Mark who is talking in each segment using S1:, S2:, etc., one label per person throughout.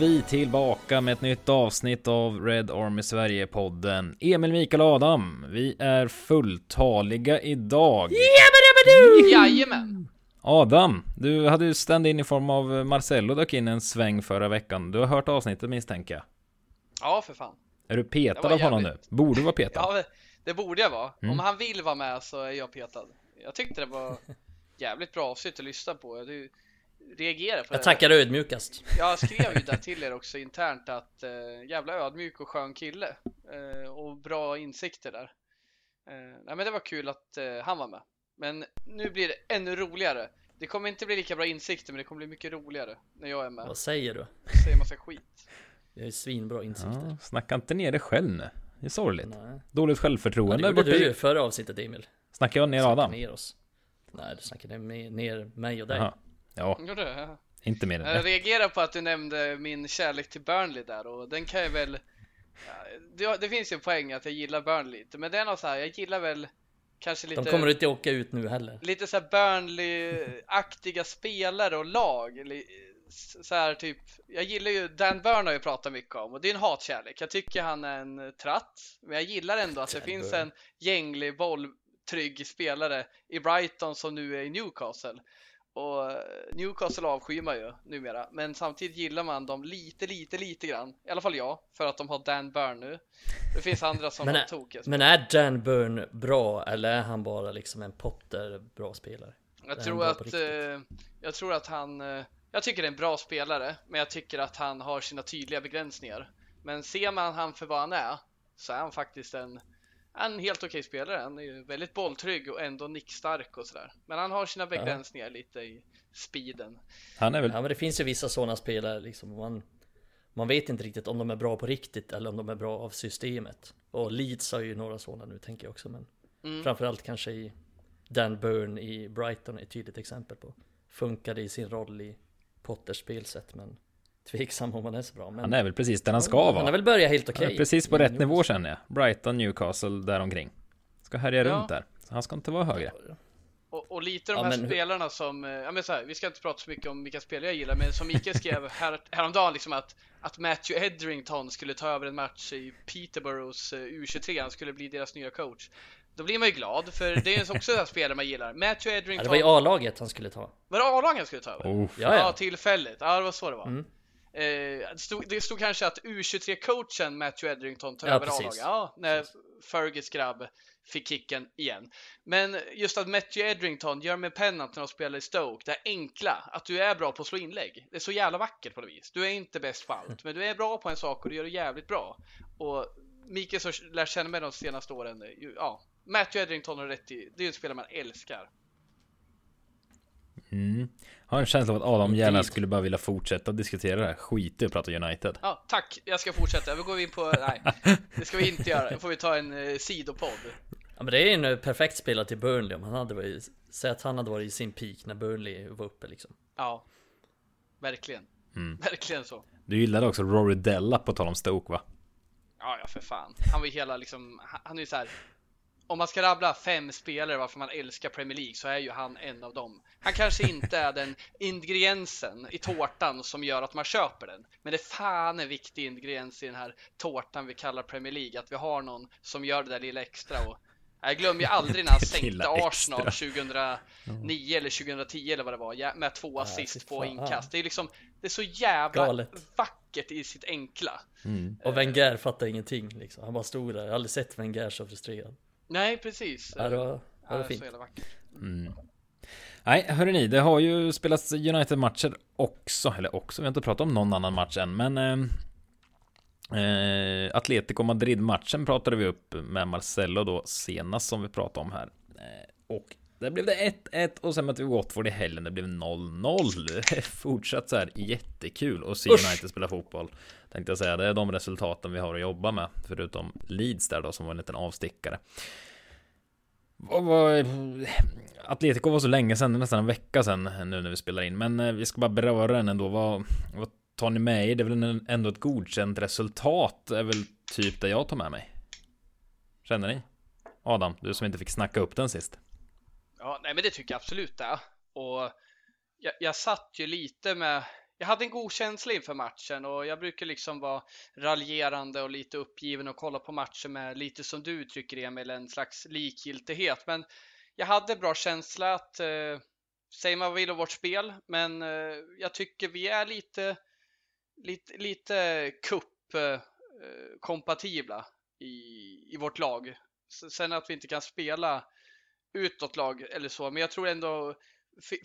S1: Vi tillbaka med ett nytt avsnitt av Red Army Sverige-podden. Emil, Mikael och Adam, vi är fulltaliga idag.
S2: Jajamän!
S1: Adam, du hade ju stand-in i form av Marcello dök in en sväng förra veckan. Du har hört avsnittet misstänker jag.
S2: Ja, för fan.
S1: Är du
S2: Det
S1: petad av honom nu? Borde du vara petad?
S2: Ja, det borde jag vara.
S1: Mm.
S2: Om han vill vara med så är jag petad. Jag tyckte det var jävligt bra avsnitt att lyssna på. Du reagerar på
S3: Jag
S2: det.
S3: tackar ödmjukast.
S2: Jag skrev ju där till er också internt att eh, jävla ödmjuk och skön kille eh, och bra insikter där. Eh, nej, men det var kul att eh, han var med. Men nu blir det ännu roligare. Det kommer inte bli lika bra insikter, men det kommer bli mycket roligare när jag är med.
S3: Vad säger du?
S2: Säger massa skit.
S3: Jag är svinbra insikter.
S1: Ja, snacka inte ner dig själv nu. Det är sorgligt.
S3: Nej.
S1: Dåligt
S3: Ja,
S1: självförtroende.
S3: det gjorde du ju förra avsnittet Emil.
S1: Snackar jag ner
S3: Snackade
S1: Adam?
S3: ner oss. Nej, du snackade ner, ner mig och dig.
S1: Jaha. Ja,
S2: Gjorde
S1: inte mer än
S2: Jag
S1: det.
S2: reagerar på att du nämnde min kärlek till Burnley där och den kan jag väl ja, det, det finns ju en poäng att jag gillar Burnley lite men det är nog så här, jag gillar väl kanske lite
S3: De kommer inte åka ut nu heller.
S2: lite så här Burnley-aktiga spelare och lag så här typ jag gillar ju Dan Burn har jag pratat mycket om och det är en hatkärlek. Jag tycker han är en tratt men jag gillar ändå att det finns en gänglig bolltrygg spelare i Brighton som nu är i Newcastle och Newcastle avskyr man ju numera. Men samtidigt gillar man dem lite lite lite grann. I alla fall jag för att de har Dan Burn nu. Det finns andra som
S3: Men
S2: har
S3: är-
S2: tokiga
S3: Men är Dan Burn bra eller är han bara liksom en Potter bra spelare?
S2: Jag tror att eh, Jag tror att han eh, Jag tycker det är en bra spelare Men jag tycker att han har sina tydliga begränsningar. Men ser man han för vad han är Så är han faktiskt en En helt okej spelare Han är ju väldigt bolltrygg och ändå nickstark och sådär Men han har sina begränsningar lite i speeden
S1: Han är väl...
S3: Ja men det finns ju vissa sådana spelare liksom. Man, man vet inte riktigt om de är bra på riktigt eller om de är bra av systemet. Och Leeds har ju några sådana nu tänker jag också. Men
S2: Mm.
S3: framförallt kanske i Dan Burn i Brighton är ett tydligt exempel på. Funkade i sin roll i Potters spelsätt men tveksam om han är så bra. Men
S1: Han är väl precis där han ska
S3: Han har
S1: vara.
S3: väl börjat helt okej.
S1: är precis på
S3: i
S1: rätt
S3: Newcastle.
S1: nivå känner jag. Brighton, Newcastle, däromkring. Ska härja
S2: Ja.
S1: runt där. Så han ska inte vara högre.
S2: Och, och lite de
S3: Ja,
S2: här
S3: men
S2: spelarna som, eh, ja men så här, vi ska inte prata så mycket om vilka spelare jag gillar, men som Mikael skrev här, häromdagen liksom att, att Matthew Edrington skulle ta över en match i Peterboroughs eh, U23, han skulle bli deras nya coach. Då blir man ju glad, för det är också en spelare man gillar. Matthew
S3: Ja,
S2: Edrington,
S3: det var i A-laget han skulle ta.
S2: var det A-laget han skulle ta över?
S1: Oh,
S3: Ja, ja.
S2: tillfälligt. Ja, det var så det var.
S3: Mm.
S2: Eh, det, stod, det stod kanske att U23-coachen Matthew Edrington tar
S3: Ja,
S2: över. A-laget. Ja, när Fergus grabb fick kicken igen. Men just att Matthew Edrington gör med Pennant när de spelar i Stoke, det är enkla, att du är bra på att slå inlägg. Det är så jävla vackert på något vis. Du är inte bäst på allt, men du är bra på en sak och du gör det jävligt bra. Och Mikael som lär känna mig de senaste åren, eh, ja, Matthew Edrington har rätt i, det är en spelare man älskar.
S1: Mm. Har en känsla av att Adam gärna skulle bara vilja fortsätta diskutera det här. Skit i att prata United.
S2: Ja, tack. Jag ska fortsätta. Vi går in på, nej, det ska vi inte göra. Då får vi ta en eh, sidopodd.
S3: Ja men det är en eh, perfekt spelare till Burnley om han hade varit, säg att han hade varit i sin peak när Burnley var uppe liksom.
S2: Ja, verkligen.
S1: Mm.
S2: Verkligen så.
S1: Du gillade också Rory Della på tal om Stoke va?
S2: Ja, ja för fan. Han var ju hela liksom, han- han är ju så här. Om man ska rabbla fem spelare varför man älskar Premier League så är ju han en av dem. Han kanske inte är den ingrediensen i tårtan som gör att man köper den. Men det är fan en viktig ingrediens i den här tårtan vi kallar Premier League. Att vi har någon som gör det där lilla extra. Och jag glömmer ju aldrig när han sänkte. Arsenal 2009 eller 2010 eller vad det var med två assist på inkast. Det är liksom, det är så jävla
S3: Galet.
S2: vackert i sitt enkla.
S1: Mm.
S3: Och Wenger fattar ingenting liksom. Han bara stod där. Jag har aldrig sett Wenger så frustrerad.
S2: Nej, precis.
S3: Ja, det var,
S2: Ja,
S3: var
S2: det
S3: fint.
S2: så jävla vackert.
S1: Mm. Nej, hörrni, det har ju spelats United-matcher också, eller också, vi har inte pratat om någon annan match än, men eh, eh, Atletico Madrid-matchen pratade vi upp med Marcelo då senast som vi pratade om här. Eh, och där blev det 1-1 och sen mötte vi Watford i helgen, det blev 0-0. Fortsatt så här jättekul att se. United spela fotboll. Tänkte jag säga, det är de resultaten vi har att jobba med, förutom Leeds där då som var en liten avstickare. Var... Atletico var så länge sedan, nästan en vecka sedan nu när vi spelar in. Men eh, vi ska bara beröra den ändå. Vad, vad tar ni med er? Det är väl ändå ett godkänt resultat. är väl typ det jag tar med mig. Känner ni? Adam, du som inte fick snacka upp den sist.
S2: Ja, nej men det tycker jag absolut det. Och jag, jag satt ju lite med, jag hade en god känsla inför matchen och jag brukar liksom vara raljerande och lite uppgiven och kolla på matcher med lite som du uttrycker Emil, en slags likgiltighet. Men jag hade bra känsla att eh, säga vad man vill om vårt spel, men eh, jag tycker vi är lite, lite, lite cup eh, kompatibla i, i vårt lag. Sen att vi inte kan spela utåt lag eller så, men jag tror ändå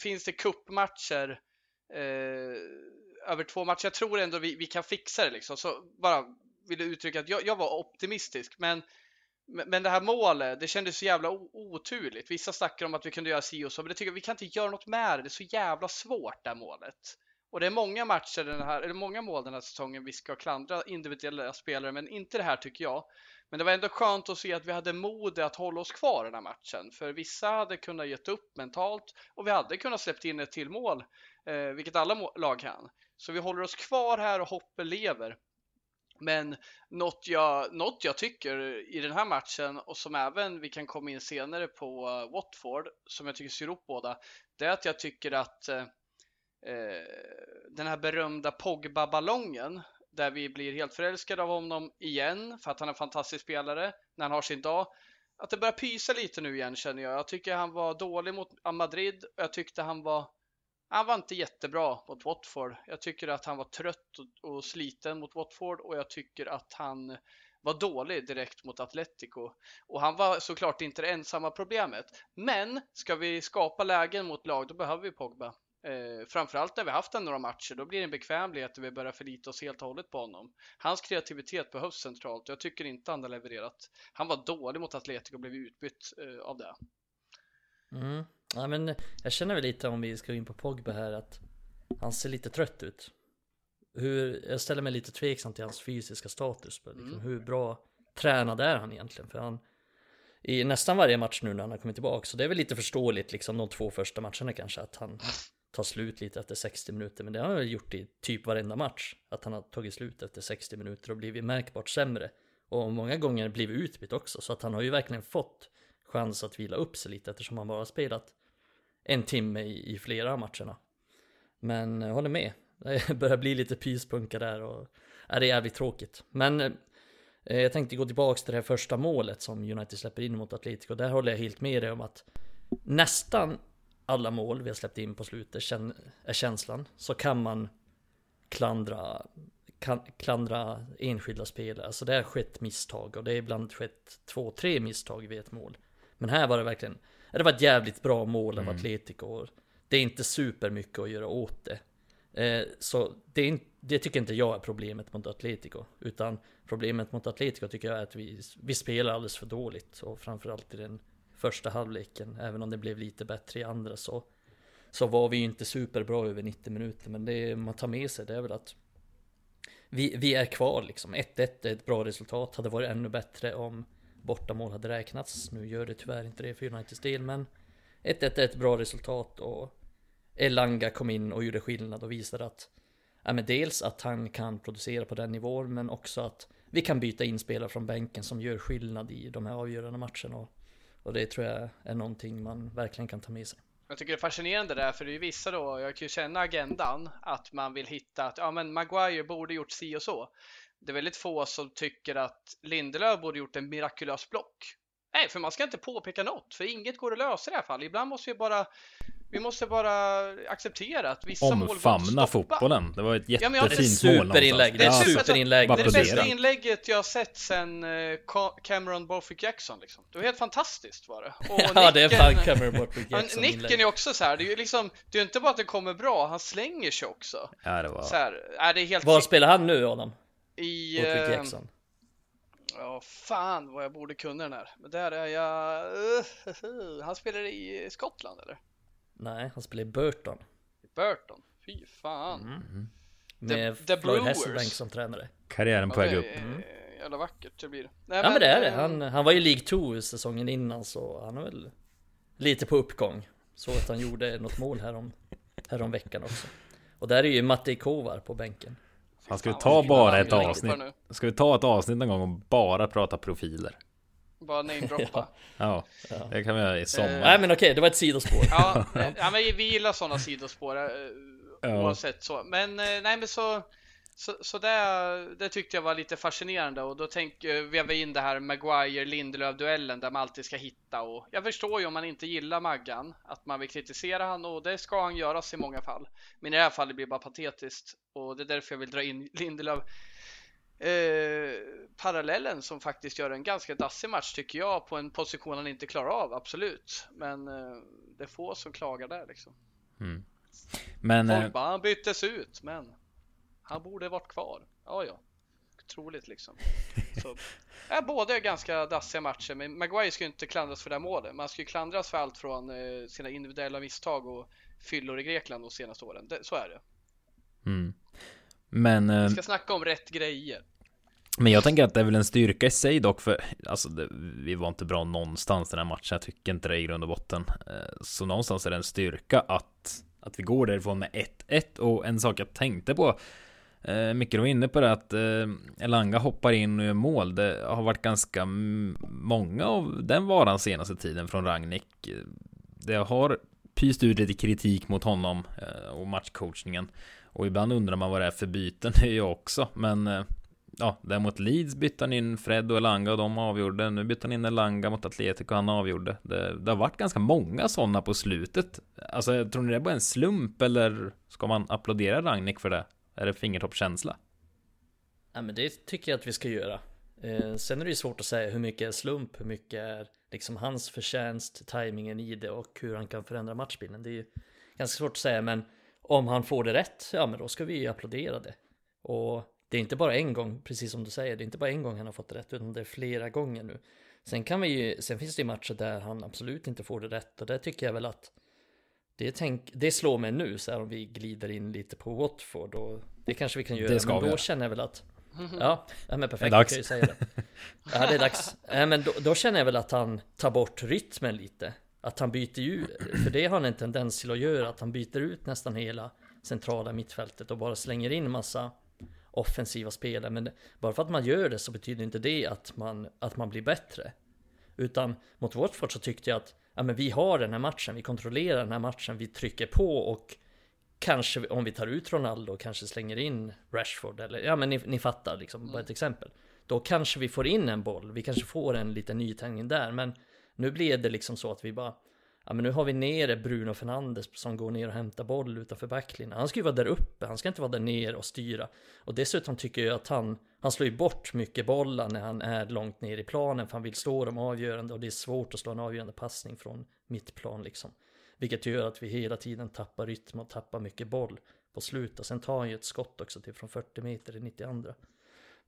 S2: finns det kuppmatcher eh, över två matcher. Jag tror ändå vi, vi kan fixa det liksom. Så bara vill uttrycka att jag, jag var optimistisk, men men det här målet, det kändes så jävla oturligt. Vissa snackar om att vi kunde göra si och så, men det tycker jag, vi kan inte göra något med det. Det är så jävla svårt det här målet. Och det är många matcher den här, eller många mål den här säsongen vi ska klandra individuella spelare, men inte det här tycker jag. Men det var ändå skönt att se att vi hade mod att hålla oss kvar den här matchen. För vissa hade kunnat gett upp mentalt och vi hade kunnat släppt in ett till mål, eh, vilket alla lag kan. Så vi håller oss kvar här och hoppet lever. Men något jag, något jag tycker i den här matchen och som även vi kan komma in senare på eh, Watford, som jag tycker syr upp båda, det är att jag tycker att eh, eh den här berömda Pogba-ballongen där vi blir helt förälskade av honom igen för att han är en fantastisk spelare när han har sin dag. Att det börjar pysa lite nu igen känner jag. Jag tycker han var dålig mot Madrid och jag tyckte han var han var inte jättebra mot Watford. Jag tycker att han var trött och, sliten mot Watford och jag tycker att han var dålig direkt mot Atletico. Och han var såklart inte det ensamma problemet. Men ska vi skapa lägen mot lag, då behöver vi Pogba. Eh, framförallt när vi haft en några matcher, då blir det en bekvämlighet och vi börjar förlita oss helt och hållet på honom. Hans kreativitet behövs centralt och jag tycker inte han har levererat. Han var dålig mot Atletico och blev utbytt eh, av det.
S3: Mm. Ja, men jag känner väl lite om vi ska gå in på Pogba här att han ser lite trött ut. Hur, jag ställer mig lite tveksam till hans fysiska status. Liksom, mm. Hur bra tränad är han egentligen? För han i nästan varje match nu när han har kommit tillbaka. Så det är väl lite förståeligt liksom de två första matcherna kanske att han ta slut lite efter 60 minuter. Men det har han väl gjort i typ varenda match. Att han har tagit slut efter 60 minuter och blivit märkbart sämre. Och många gånger blivit utbytt också. Så att han har ju verkligen fått chans att vila upp sig lite eftersom han bara har spelat en timme i, i flera av matcherna. Men jag håller med. Det börjar bli lite pyspunka där och är det är jävligt tråkigt. Men eh, jag tänkte gå tillbaks till det här första målet som United släpper in mot Atletico. Där håller jag helt med dig om att nästan alla mål vi har släppt in på slutet är känslan. Så kan man klandra, kan, klandra enskilda spelare. Alltså det har skett misstag och det har ibland skett två, tre misstag vid ett mål. Men här var det verkligen, det var ett jävligt bra mål av mm. Atletico. Det är inte super mycket att göra åt det. Eh, så det, det, tycker inte jag är problemet mot Atletico. Utan problemet mot Atletico tycker jag är att vi, vi spelar alldeles för dåligt. Och framförallt i den första halvleken. Även om det blev lite bättre i andra så, så var vi ju inte superbra över 90 minuter. Men det man tar med sig det är väl att vi, vi är kvar liksom. 1-1 är ett bra resultat. Hade varit ännu bättre om bortamål hade räknats. Nu gör det tyvärr inte det för Uniteds del, men 1-1 är ett bra resultat och Elanga kom in och gjorde skillnad och visade att ja, men dels att han kan producera på den nivån, men också att vi kan byta in spelare från bänken som gör skillnad i de här avgörande matcherna. Och, och det tror jag är någonting man verkligen kan ta med sig.
S2: Jag tycker det är fascinerande där, för det är vissa då, jag kan ju känna agendan, att man vill hitta att ja, men Maguire borde gjort si och så det är väldigt få som tycker att Lindelöf borde gjort en mirakulös block. Nej, för man ska inte påpeka något, för inget går att lösa i det här fallet. Ibland måste vi bara vi måste bara acceptera att vissa
S1: Omfamna mål Omfamna fotbollen. Det var ett jättefint
S3: ja, det mål. Superinlägg. Det är ett superinlägg.
S2: Det är det bästa inlägget jag har sett sen eh, Cameron Borthwick Jackson. Liksom. Det var helt fantastiskt var det.
S3: Och ja, nicken, det är fan Cameron Borthwick Jackson.
S2: nicken är också så här. Det är ju liksom, det är inte bara att det kommer bra, han slänger sig också.
S1: Ja, det var.
S2: Så här, är det helt
S3: Var spelar han nu Adam?
S2: i... Eh, Jackson. Ja, fan vad jag borde kunna den här. Men där är jag... Uh, han spelar i Skottland eller?
S3: Nej, han spelar i Burton.
S2: I Burton? Fy fan. Mm.
S3: Mm. Med the, the Floyd Hesselbank som tränare.
S1: Karriären på väg upp.
S2: Mm. Jävla vackert det blir.
S3: Nej, ja men, men det är det. Han, han var ju League 2 säsongen innan så han är väl lite på uppgång. Så att han gjorde något mål härom, härom veckan också. Och där är ju Matte Kovar på bänken.
S1: Han ska vi ta bara ett avsnitt? Ska vi ta ett avsnitt någon gång och bara prata profiler?
S2: Bara namedroppa.
S1: ja. ja, det kan vi göra i sommar.
S3: Nej men okej, det var ett sidospår.
S2: ja, ja, men vi gillar sådana sidospår. Eh, ja. oavsett så. Men eh, nej, men så så, så det, det, tyckte jag var lite fascinerande och då tänker vi vi in det här Maguire-Lindelöf-duellen där man alltid ska hitta och jag förstår ju om man inte gillar Maggan att man vill kritisera han och det ska han göras i många fall. Men i det här fallet blir det bara patetiskt och det är därför jag vill dra in Lindelöf. Eh, parallellen som faktiskt gör en ganska dassig match tycker jag på en position han inte klarar av, absolut. Men eh, det är få som klagar där liksom. Mm. Men, Folk eh, bara, han byttes ut, men han borde varit kvar. Ja, ja. Troligt liksom. Så, ja, båda är ganska dassiga matcher, men Maguire ska ju inte klandras för det här målet. Man ska ju klandras för allt från eh, sina individuella misstag och fyllor i Grekland de senaste åren. Det, så är det.
S1: Mm. Men...
S2: Vi ska eh, snacka om rätt grejer.
S1: Men jag tänker att det är väl en styrka i sig dock för alltså det, vi var inte bra någonstans den här matchen. Jag tycker inte det i grund och botten. Eh, så någonstans är det en styrka att att vi går därifrån med 1-1 och en sak jag tänkte på Eh, Micke var inne på det att eh, Elanga hoppar in och gör mål. Det har varit ganska många av den varan senaste tiden från Ragnik. Det har pyst ut lite kritik mot honom eh, och matchcoachningen. Och ibland undrar man vad det är för byten, det är jag också. Men eh, ja, ja, däremot Leeds bytte han in Fred och Elanga och de avgjorde. Nu bytte han in Elanga mot Atletico och han avgjorde. Det, det har varit ganska många sådana på slutet. Alltså, tror ni det är bara en slump eller ska man applådera Ragnik för det? Är det fingertoppskänsla?
S3: Ja men det tycker jag att vi ska göra. Eh, sen är det ju svårt att säga hur mycket är slump, hur mycket är liksom hans förtjänst, tajmingen i det och hur han kan förändra matchbilden. Det är ju ganska svårt att säga men om han får det rätt, ja men då ska vi ju applådera det. Och det är inte bara en gång, precis som du säger, det är inte bara en gång han har fått det rätt utan det är flera gånger nu. Sen kan vi ju, sen finns det ju matcher där han absolut inte får det rätt och det tycker jag väl att det, tänk, det slår mig nu så här om vi glider in lite på Watford och det kanske vi kan göra.
S1: Det ska
S3: men då
S1: vi.
S3: känner jag väl att Ja, ja men perfekt. Kan ju säga det. Ja, det är dags. Ja, men då, då, känner jag väl att han tar bort rytmen lite. Att han byter ju, för det har han en tendens till att göra, att han byter ut nästan hela centrala mittfältet och bara slänger in massa offensiva spelare. Men bara för att man gör det så betyder inte det att man, att man blir bättre. Utan mot Watford så tyckte jag att ja, men vi har den här matchen, vi kontrollerar den här matchen, vi trycker på och kanske om vi tar ut Ronaldo och kanske slänger in Rashford eller ja men ni, ni fattar liksom bara ett mm. exempel. Då kanske vi får in en boll, vi kanske får en liten nytändning där men nu blir det liksom så att vi bara Ja men nu har vi nere Bruno Fernandes som går ner och hämtar boll utanför backlinjen. Han ska ju vara där uppe, han ska inte vara där nere och styra. Och dessutom tycker jag att han, han slår ju bort mycket bollar när han är långt ner i planen för han vill slå dem avgörande och det är svårt att slå en avgörande passning från mittplan liksom. Vilket gör att vi hela tiden tappar rytm och tappar mycket boll på slutet. Sen tar han ju ett skott också till från 40 meter i 92.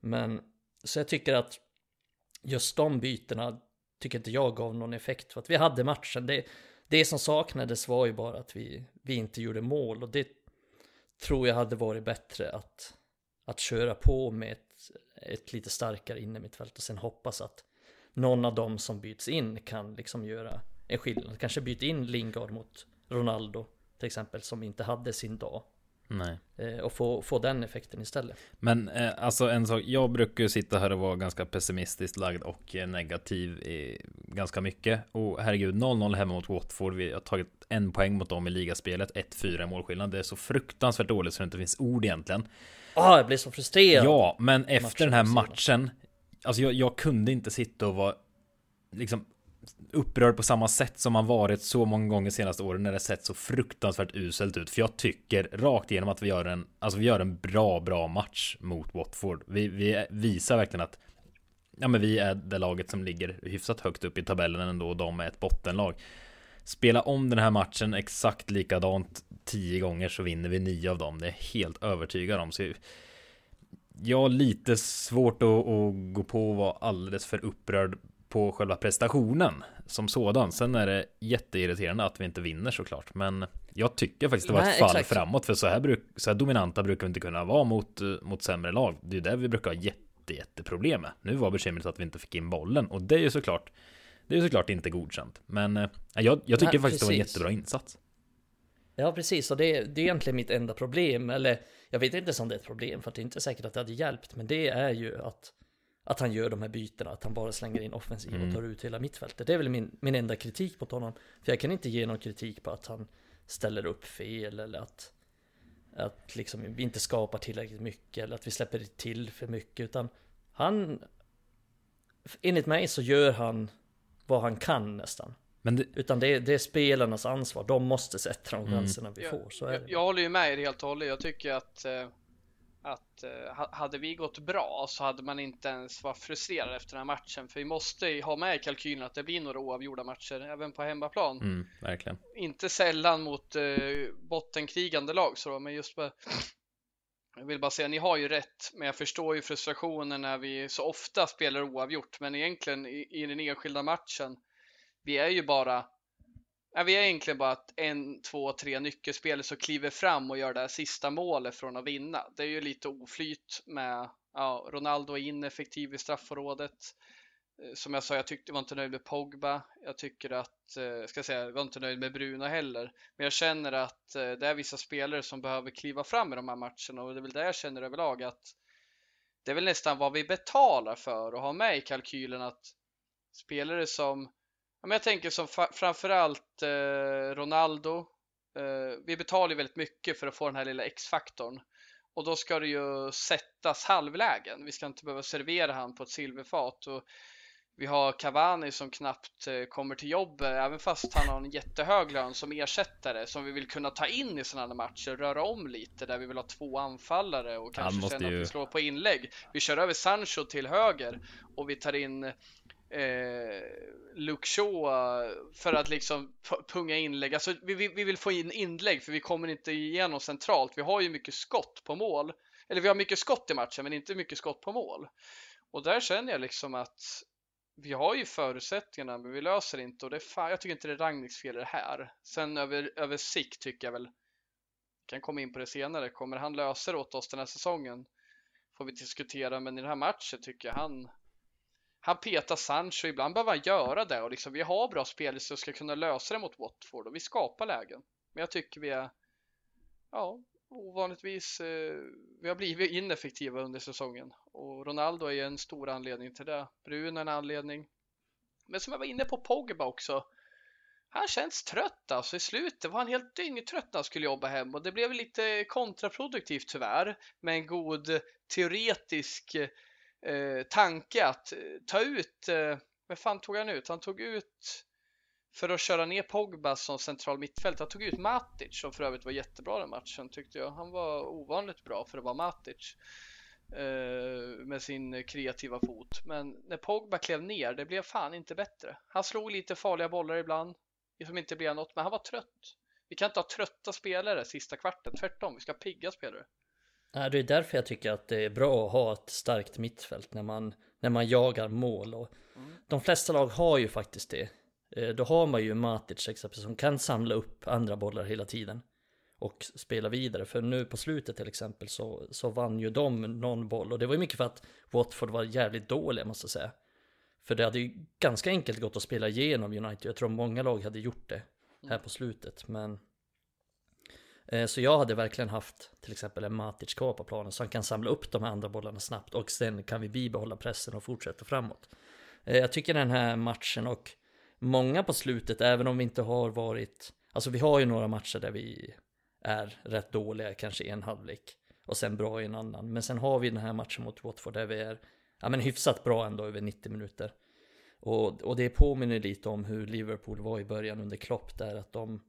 S3: Men så jag tycker att just de bytena tycker inte jag gav någon effekt för att vi hade matchen. Det, det som saknades var ju bara att vi, vi inte gjorde mål och det tror jag hade varit bättre att, att köra på med ett, ett lite starkare innermittfält och sen hoppas att någon av dem som byts in kan liksom göra en skillnad. Kanske byta in Lingard mot Ronaldo till exempel som inte hade sin dag.
S1: Nej.
S3: Eh, och få, få den effekten istället.
S1: Men eh, alltså en sak, jag brukar ju sitta här och vara ganska pessimistiskt lagd och eh, negativ i ganska mycket. Och herregud, 0-0 hemma mot Watford. Vi har tagit en poäng mot dem i ligaspelet, 1-4 målskillnad. Det är så fruktansvärt dåligt så det inte finns ord egentligen.
S3: Ah, jag blir så frustrerad.
S1: Ja, men efter den här matchen, alltså jag, jag kunde inte sitta och vara liksom upprörd på samma sätt som man varit så många gånger senaste åren när det sett så fruktansvärt uselt ut. För jag tycker rakt igenom att vi gör en, alltså vi gör en bra, bra match mot Watford. Vi, vi visar verkligen att ja, men vi är det laget som ligger hyfsat högt upp i tabellen ändå och de är ett bottenlag. Spela om den här matchen exakt likadant tio gånger så vinner vi nio av dem. Det är helt övertygad om. Så jag har lite svårt att, att gå på och vara alldeles för upprörd på själva prestationen som sådan. Sen är det jätteirriterande att vi inte vinner såklart. Men jag tycker faktiskt det var Nej, ett fall exakt. framåt. För så här, bruk, så här dominanta brukar vi inte kunna vara mot, mot sämre lag. Det är det vi brukar ha jätte, jätteproblem med. Nu var bekymret att vi inte fick in bollen. Och det är ju såklart det är såklart inte godkänt. Men eh, jag, jag tycker Nej, faktiskt precis. det var en jättebra insats.
S3: Ja, precis. Och det, det är egentligen mitt enda problem. Eller jag vet inte om det är ett problem. För det är inte säkert att det hade hjälpt. Men det är ju att att han gör de här bytena, att han bara slänger in offensiv mm. och tar ut hela mittfältet. Det är väl min, min enda kritik mot honom. För jag kan inte ge någon kritik på att han ställer upp fel eller att att liksom vi inte skapar tillräckligt mycket eller att vi släpper till för mycket utan han enligt mig så gör han vad han kan nästan.
S1: Men det,
S3: Utan det är, det är spelarnas ansvar. De måste sätta de gränserna vi
S2: Jag,
S3: får. Så är
S2: jag,
S3: det.
S2: jag håller ju med er helt och hållet. Jag tycker att, eh, att eh, ha- hade vi gått bra så hade man inte ens varit frustrerad efter den här matchen. För vi måste ju ha med i kalkylen att det blir några oavgjorda matcher även på hemmaplan.
S1: mm, verkligen.
S2: Inte sällan mot eh, bottenkrigande lag så då, men just bara jag vill bara säga, ni har ju rätt, men jag förstår ju frustrationen när vi så ofta spelar oavgjort. Men egentligen i, i den enskilda matchen, vi är ju bara Ja, vi är egentligen bara att en, två, tre nyckelspelare som kliver fram och gör det här sista målet från att vinna. Det är ju lite oflyt med, ja, Ronaldo är ineffektiv i straffområdet. Eh, som jag sa, jag tyckte jag var inte nöjd med Pogba. Jag tycker att, eh, ska jag säga, jag var inte nöjd med Bruno heller. Men jag känner att eh, det är vissa spelare som behöver kliva fram i de här matcherna och det är väl det jag känner överlag att det är väl nästan vad vi betalar för och ha med i kalkylen att spelare som men jag tänker som framförallt eh, Ronaldo. Eh, vi betalar ju väldigt mycket för att få den här lilla X-faktorn. Och då ska det ju sättas halvlägen. Vi ska inte behöva servera han på ett silverfat. Och vi har Cavani som knappt eh, kommer till jobb, eh, även fast han har en jättehög lön som ersättare som vi vill kunna ta in i sådana här matcher, röra om lite där vi vill ha två anfallare och kanske
S1: ju-
S2: att vi slår på inlägg. Vi kör över Sancho till höger och vi tar in eh, Luke Shaw eh, för att liksom punga inlägg. Alltså vi, vi, vi vill få in inlägg för vi kommer inte igenom centralt. Vi har ju mycket skott på mål. Eller vi har mycket skott i matchen men inte mycket skott på mål. Och där känner jag liksom att vi har ju förutsättningarna men vi löser inte och det är fan, jag tycker inte det är Ragniks fel det här. Sen över, över sikt tycker jag väl, kan komma in på det senare, kommer han lösa det åt oss den här säsongen? Får vi diskutera men i den här matchen tycker jag han han petar Sancho, ibland behöver han göra det och liksom vi har bra spelare som ska kunna lösa det mot Watford och vi skapar lägen. Men jag tycker vi är, ja, ovanligtvis, eh, vi har blivit ineffektiva under säsongen och Ronaldo är ju en stor anledning till det. Brun är en anledning. Men som jag var inne på Pogba också, han känns trött alltså. I slutet var han helt dyngtrött när han skulle jobba hem och det blev lite kontraproduktivt tyvärr med en god teoretisk eh, tanke att eh, ta ut, eh, vad fan tog han ut? Han tog ut för att köra ner Pogba som central mittfält. Han tog ut Matic som för övrigt var jättebra den matchen tyckte jag. Han var ovanligt bra för att vara Matic eh, med sin kreativa fot. Men när Pogba klev ner, det blev fan inte bättre. Han slog lite farliga bollar ibland som inte blev något, men han var trött. Vi kan inte ha trötta spelare sista kvarten, tvärtom. Vi ska ha pigga spelare.
S3: Nej, det är därför jag tycker att det är bra att ha ett starkt mittfält när man, när man jagar mål. Och De flesta lag har ju faktiskt det. Eh, Då har man ju Matic exempelvis som kan samla upp andra bollar hela tiden och spela vidare. För nu på slutet till exempel så, så vann ju de någon boll och det var ju mycket för att Watford var jävligt dåliga måste jag säga. För det hade ju ganska enkelt gått att spela igenom United. Jag tror många lag hade gjort det här på slutet. Men Eh, så jag hade verkligen haft till exempel en Matic kvar på planen så han kan samla upp de här andra bollarna snabbt och sen kan vi bibehålla pressen och fortsätta framåt. Eh, jag tycker den här matchen och många på slutet, även om vi inte har varit, alltså vi har ju några matcher där vi är rätt dåliga, kanske i en halvlek och sen bra i en annan. Men sen har vi den här matchen mot Watford där vi är ja, men hyfsat bra ändå över 90 minuter. Och, och det påminner lite om hur Liverpool var i början under Klopp där att de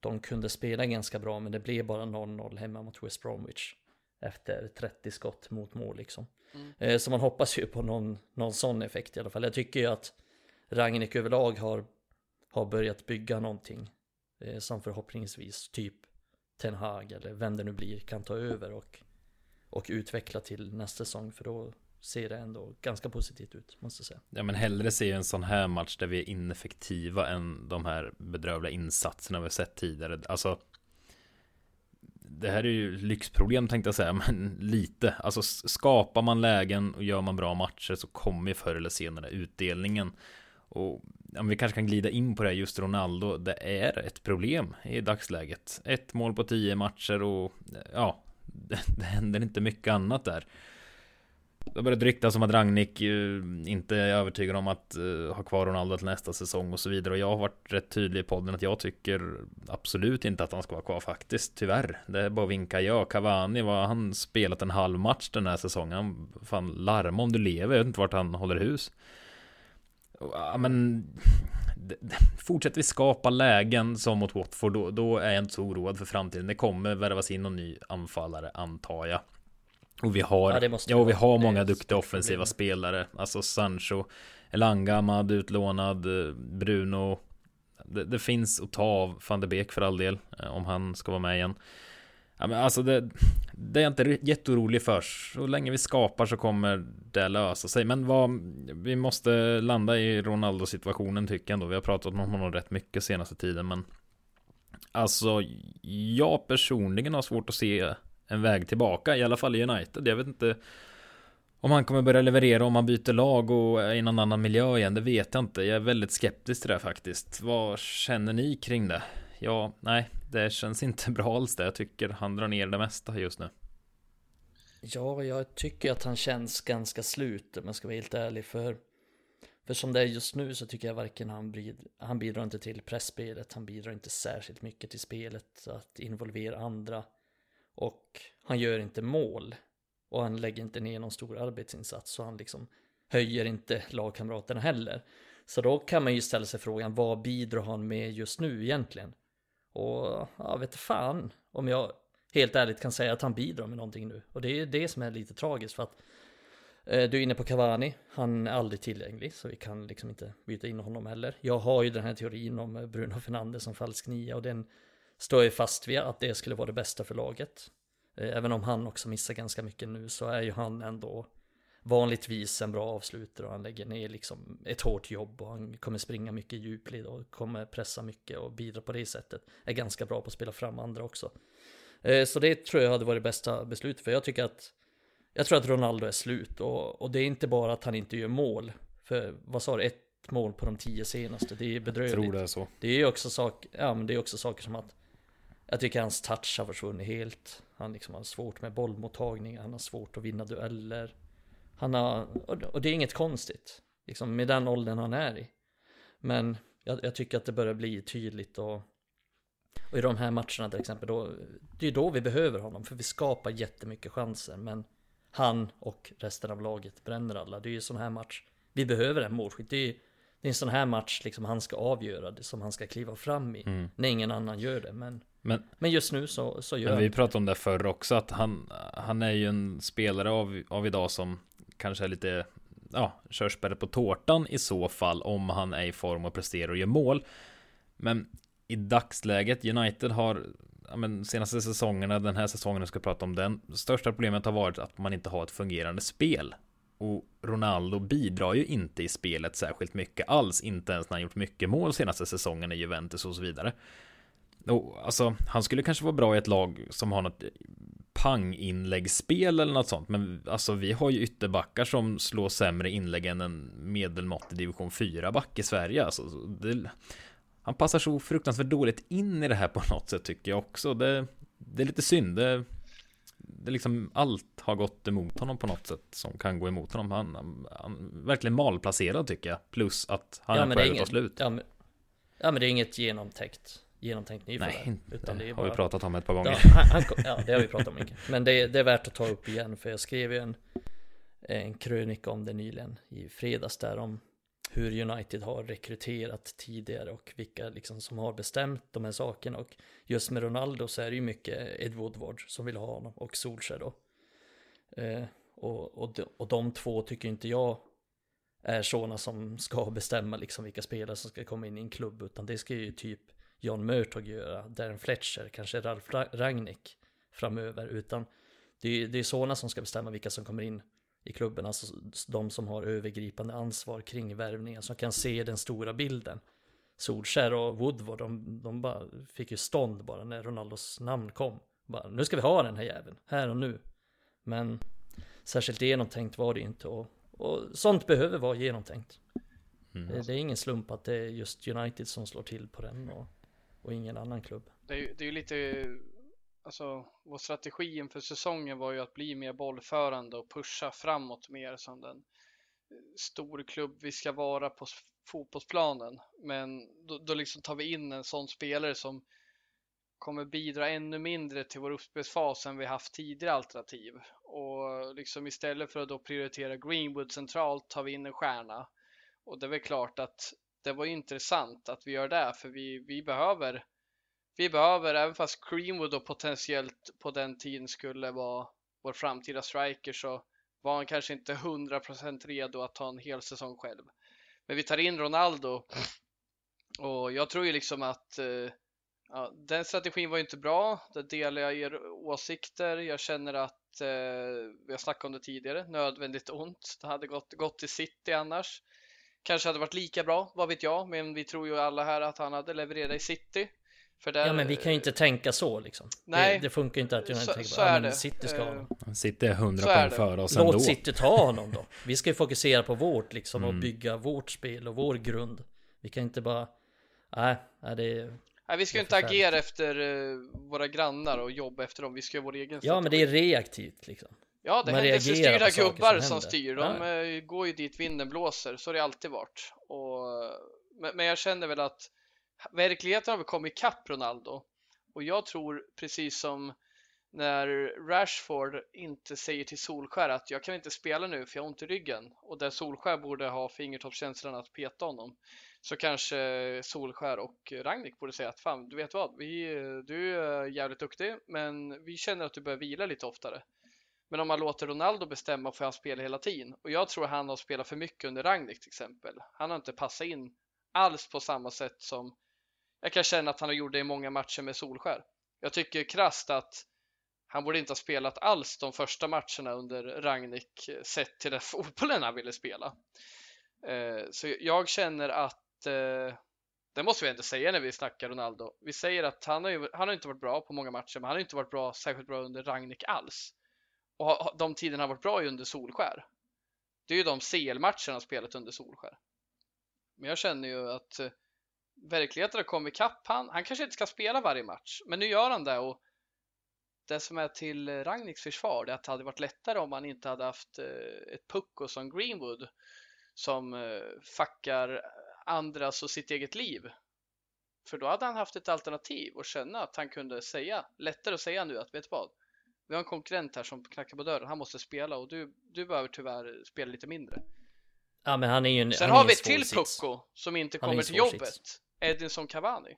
S3: de kunde spela ganska bra men det blev bara 0-0 hemma mot West Bromwich efter 30 skott mot mål liksom.
S2: Mm.
S3: Eh, Så man hoppas ju på någon, någon sån effekt i alla fall. Jag tycker ju att Ragnik överlag har, har börjat bygga någonting eh, som förhoppningsvis typ Ten Hag eller vem det nu blir kan ta över och, och utveckla till nästa säsong för då ser det ändå ganska positivt ut måste jag säga.
S1: Ja men hellre se en sån här match där vi är ineffektiva än de här bedrövliga insatserna vi har sett tidigare. Alltså Det här är ju lyxproblem tänkte jag säga, men lite. Alltså skapar man lägen och gör man bra matcher så kommer ju förr eller senare utdelningen. Och om vi kanske kan glida in på det här just Ronaldo, det är ett problem i dagsläget. Ett mål på tio matcher och ja, det, det händer inte mycket annat där. Det har börjat ryktas om att Ragnik eh, inte är övertygad om att eh, ha kvar Ronaldo till nästa säsong och så vidare. Och jag har varit rätt tydlig i podden att jag tycker absolut inte att han ska vara kvar faktiskt. Tyvärr. Det är bara att vinka ja. Cavani var han spelat en halv match den här säsongen. Han fan larma om du lever. Jag vet inte vart han håller hus. Ja, men fortsätter vi skapa lägen som mot Watford då, då är jag inte så oroad för framtiden. Det kommer värvas in någon ny anfallare antar jag. Och vi har, ja, ja och vi har många duktiga offensiva spelare. Alltså Sancho, Elanga, Ahmad utlånad, Bruno. Det, det, finns att ta av van de Beek för all del, eh, om han ska vara med igen. Ja, men alltså det, det är jag inte jätteorolig för. Så länge vi skapar så kommer det lösa sig. Men vad, vi måste landa i Ronaldo-situationen tycker jag ändå. Vi har pratat om honom rätt mycket senaste tiden. Men alltså, jag personligen har svårt att se en väg tillbaka. I alla fall i United. Jag vet inte om han kommer börja leverera om han byter lag och är i någon annan miljö igen. Det vet jag inte. Jag är väldigt skeptisk till det faktiskt. Vad känner ni kring det? Ja, nej, det känns inte bra alls det. Jag tycker han drar ner det mesta just nu.
S3: Ja, jag tycker att han känns ganska slut om jag ska vara helt ärlig. För, för som det är just nu så tycker jag varken han, bidrar, han bidrar inte till pressspelet, han bidrar inte särskilt mycket till spelet, att involvera andra. Och han gör inte mål. Och han lägger inte ner någon stor arbetsinsats, så han liksom höjer inte lagkamraterna heller. Så då kan man ju ställa sig frågan, vad bidrar han med just nu egentligen? Och jag vet fan om jag helt ärligt kan säga att han bidrar med någonting nu. Och det är det som är lite tragiskt för att eh, du är inne på Cavani, han är aldrig tillgänglig så vi kan liksom inte byta in honom heller. Jag har ju den här teorin om eh, Bruno Fernandes som falsk nia och den står jag fast vid att det skulle vara det bästa för laget. Eh, även om han också missar ganska mycket nu så är ju han ändå vanligtvis en bra avslutare och han lägger ner liksom ett hårt jobb och han kommer springa mycket i djupled och kommer pressa mycket och bidra på det sättet. Är ganska bra på att spela fram andra också. Eh, så det tror jag hade varit bästa beslutet för jag tycker att jag tror att Ronaldo är slut och, och det är inte bara att han inte gör mål. För vad sa du, ett mål på de tio senaste, det är bedrövligt. Jag tror
S1: det är så.
S3: Det är också, sak, ja, men det är också saker som att jag tycker hans touch har försvunnit helt. Han liksom har svårt med bollmottagning, han har svårt att vinna dueller. Han har, och det är inget konstigt, liksom med den åldern han är i. Men jag, jag tycker att det börjar bli tydligt och, och i de här matcherna till exempel, då, det är då vi behöver honom, för vi skapar jättemycket chanser, men han och resten av laget bränner alla. Det är ju sån här match, vi behöver en målskytt. Det är, det är en sån här match liksom han ska avgöra det, som han ska kliva fram i, mm. när ingen annan gör det. Men, men, men just nu så, så gör
S1: men Vi pratade om det förr också, att han, han är ju en spelare av, av idag som kanske är lite ja, körsbäret på tårtan i så fall om han är i form och presterar och gör mål. Men i dagsläget, United har ja, men senaste säsongerna, den här säsongen jag ska prata om den, största problemet har varit att man inte har ett fungerande spel. Och Ronaldo bidrar ju inte i spelet särskilt mycket alls, inte ens när han gjort mycket mål senaste säsongen i Juventus och så vidare. Och, alltså, han skulle kanske vara bra i ett lag som har något pang-inläggsspel eller något sånt. Men alltså vi har ju ytterbackar som slår sämre inlägg än en medelmåttig division 4-back i Sverige. Alltså, det, han passar så fruktansvärt dåligt in i det här på något sätt tycker jag också. Det, det är lite synd. Det, det liksom allt har gått emot honom på något sätt som kan gå emot honom. Han, han, han verkligen malplacerad tycker jag. Plus att han ja, är på väg att ta slut.
S3: Ja men, ja men det är inget genomtäckt genomtänkt nyförvärv.
S1: Nej, utan det bara... har vi pratat om ett par gånger.
S3: Ja, han, han, ja det har vi pratat om mycket. Men det, det, är värt att ta upp igen för jag skrev ju en, en krönika om det nyligen i fredags där om hur United har rekryterat tidigare och vilka liksom som har bestämt de här sakerna och just med Ronaldo så är det ju mycket Ed Woodward som vill ha honom och Solskjaer då. Eh, och, och, de, och de två tycker inte jag är sådana som ska bestämma liksom vilka spelare som ska komma in i en klubb utan det ska ju typ John Murtog göra, Darren Fletcher, kanske Ralf Rangnick framöver, utan det är, det är sådana som ska bestämma vilka som kommer in i klubben, alltså de som har övergripande ansvar kring värvningen, som kan se den stora bilden. Solskär och Woodward, de, de bara fick ju stånd bara när Ronaldos namn kom. Bara, nu ska vi ha den här jäveln, här och nu. Men särskilt genomtänkt var det inte och, och sånt behöver vara genomtänkt. Mm. Det, det, är ingen slump att det är just United som slår till på den och och ingen annan klubb.
S2: Det är ju, det är lite alltså vår strategi inför säsongen var ju att bli mer bollförande och pusha framåt mer som den stor klubb vi ska vara på fotbollsplanen. Men då, då liksom tar vi in en sån spelare som kommer bidra ännu mindre till vår uppspelsfas än vi haft tidigare alternativ. Och liksom istället för att då prioritera Greenwood centralt tar vi in en stjärna. Och det är väl klart att det var intressant att vi gör det, för vi, vi behöver vi behöver, även fast Greenwood då potentiellt på den tiden skulle vara vår framtida striker så var han kanske inte 100% redo att ta en hel säsong själv. Men vi tar in Ronaldo och jag tror ju liksom att eh, ja, den strategin var inte bra. Där delar jag er åsikter. Jag känner att eh, vi har snackat om det tidigare. Nödvändigt ont. Det hade gått, gått till City annars. Kanske hade varit lika bra, vad vet jag, men vi tror ju alla här att han hade levererat i City.
S3: Där, ja men vi kan ju inte tänka så liksom. Nej, det, det funkar inte att jag
S2: så,
S3: tänker
S2: så bara,
S3: ja,
S2: men
S3: City ska ha honom.
S1: City är 100 poäng före oss
S3: Låt
S1: ändå.
S3: City ta honom då. Vi ska ju fokusera på vårt liksom mm. och bygga vårt spel och vår grund. Vi kan inte bara, nej, nej det är
S2: Nej, vi ska ju inte agera efter uh, våra grannar och jobba efter dem. Vi ska göra vår egen
S3: Ja, men det är reaktivt liksom.
S2: Ja, det är händelsestyrda gubbar som, som styr. De ja. uh, går ju dit vinden blåser. Så har det alltid varit. Och, men, men jag känner väl att verkligheten har väl kommit ikapp Ronaldo. Och jag tror precis som när Rashford inte säger till Solskär att jag kan inte spela nu för jag har ont i ryggen och där Solskär borde ha fingertoppskänslan att peta honom så kanske Solskär och Ragnik borde säga att fan, du vet vad, vi, du är jävligt duktig men vi känner att du behöver vila lite oftare. Men om man låter Ronaldo bestämma får han spela hela tiden och jag tror han har spelat för mycket under Ragnik till exempel. Han har inte passat in alls på samma sätt som jag kan känna att han har gjort det i många matcher med Solskär. Jag tycker krasst att han borde inte ha spelat alls de första matcherna under Ragnik sett till den fotbollen han ville spela. Eh, så jag känner att eh, det måste vi ändå säga när vi snackar Ronaldo. Vi säger att han har, ju, han har inte varit bra på många matcher, men han har inte varit bra, särskilt bra under Ragnik alls. Och de tiderna har varit bra under Solskär. Det är ju de CL-matcherna han spelat under Solskär. Men jag känner ju att eh, verkligheten har kommit ikapp han. Han kanske inte ska spela varje match, men nu gör han det och det som är till Ragniks försvar är att det hade varit lättare om han inte hade haft eh, ett pucko som Greenwood som eh, fuckar andras och sitt eget liv. För då hade han haft ett alternativ och känna att han kunde säga, lättare att säga nu att vet du vad? Vi har en konkurrent här som knackar på dörren, han måste spela och du, du behöver tyvärr spela lite mindre.
S3: Ja men han är ju en
S2: Sen har vi ett till pucko som inte kommer till jobbet. Sits. Edinson Cavani.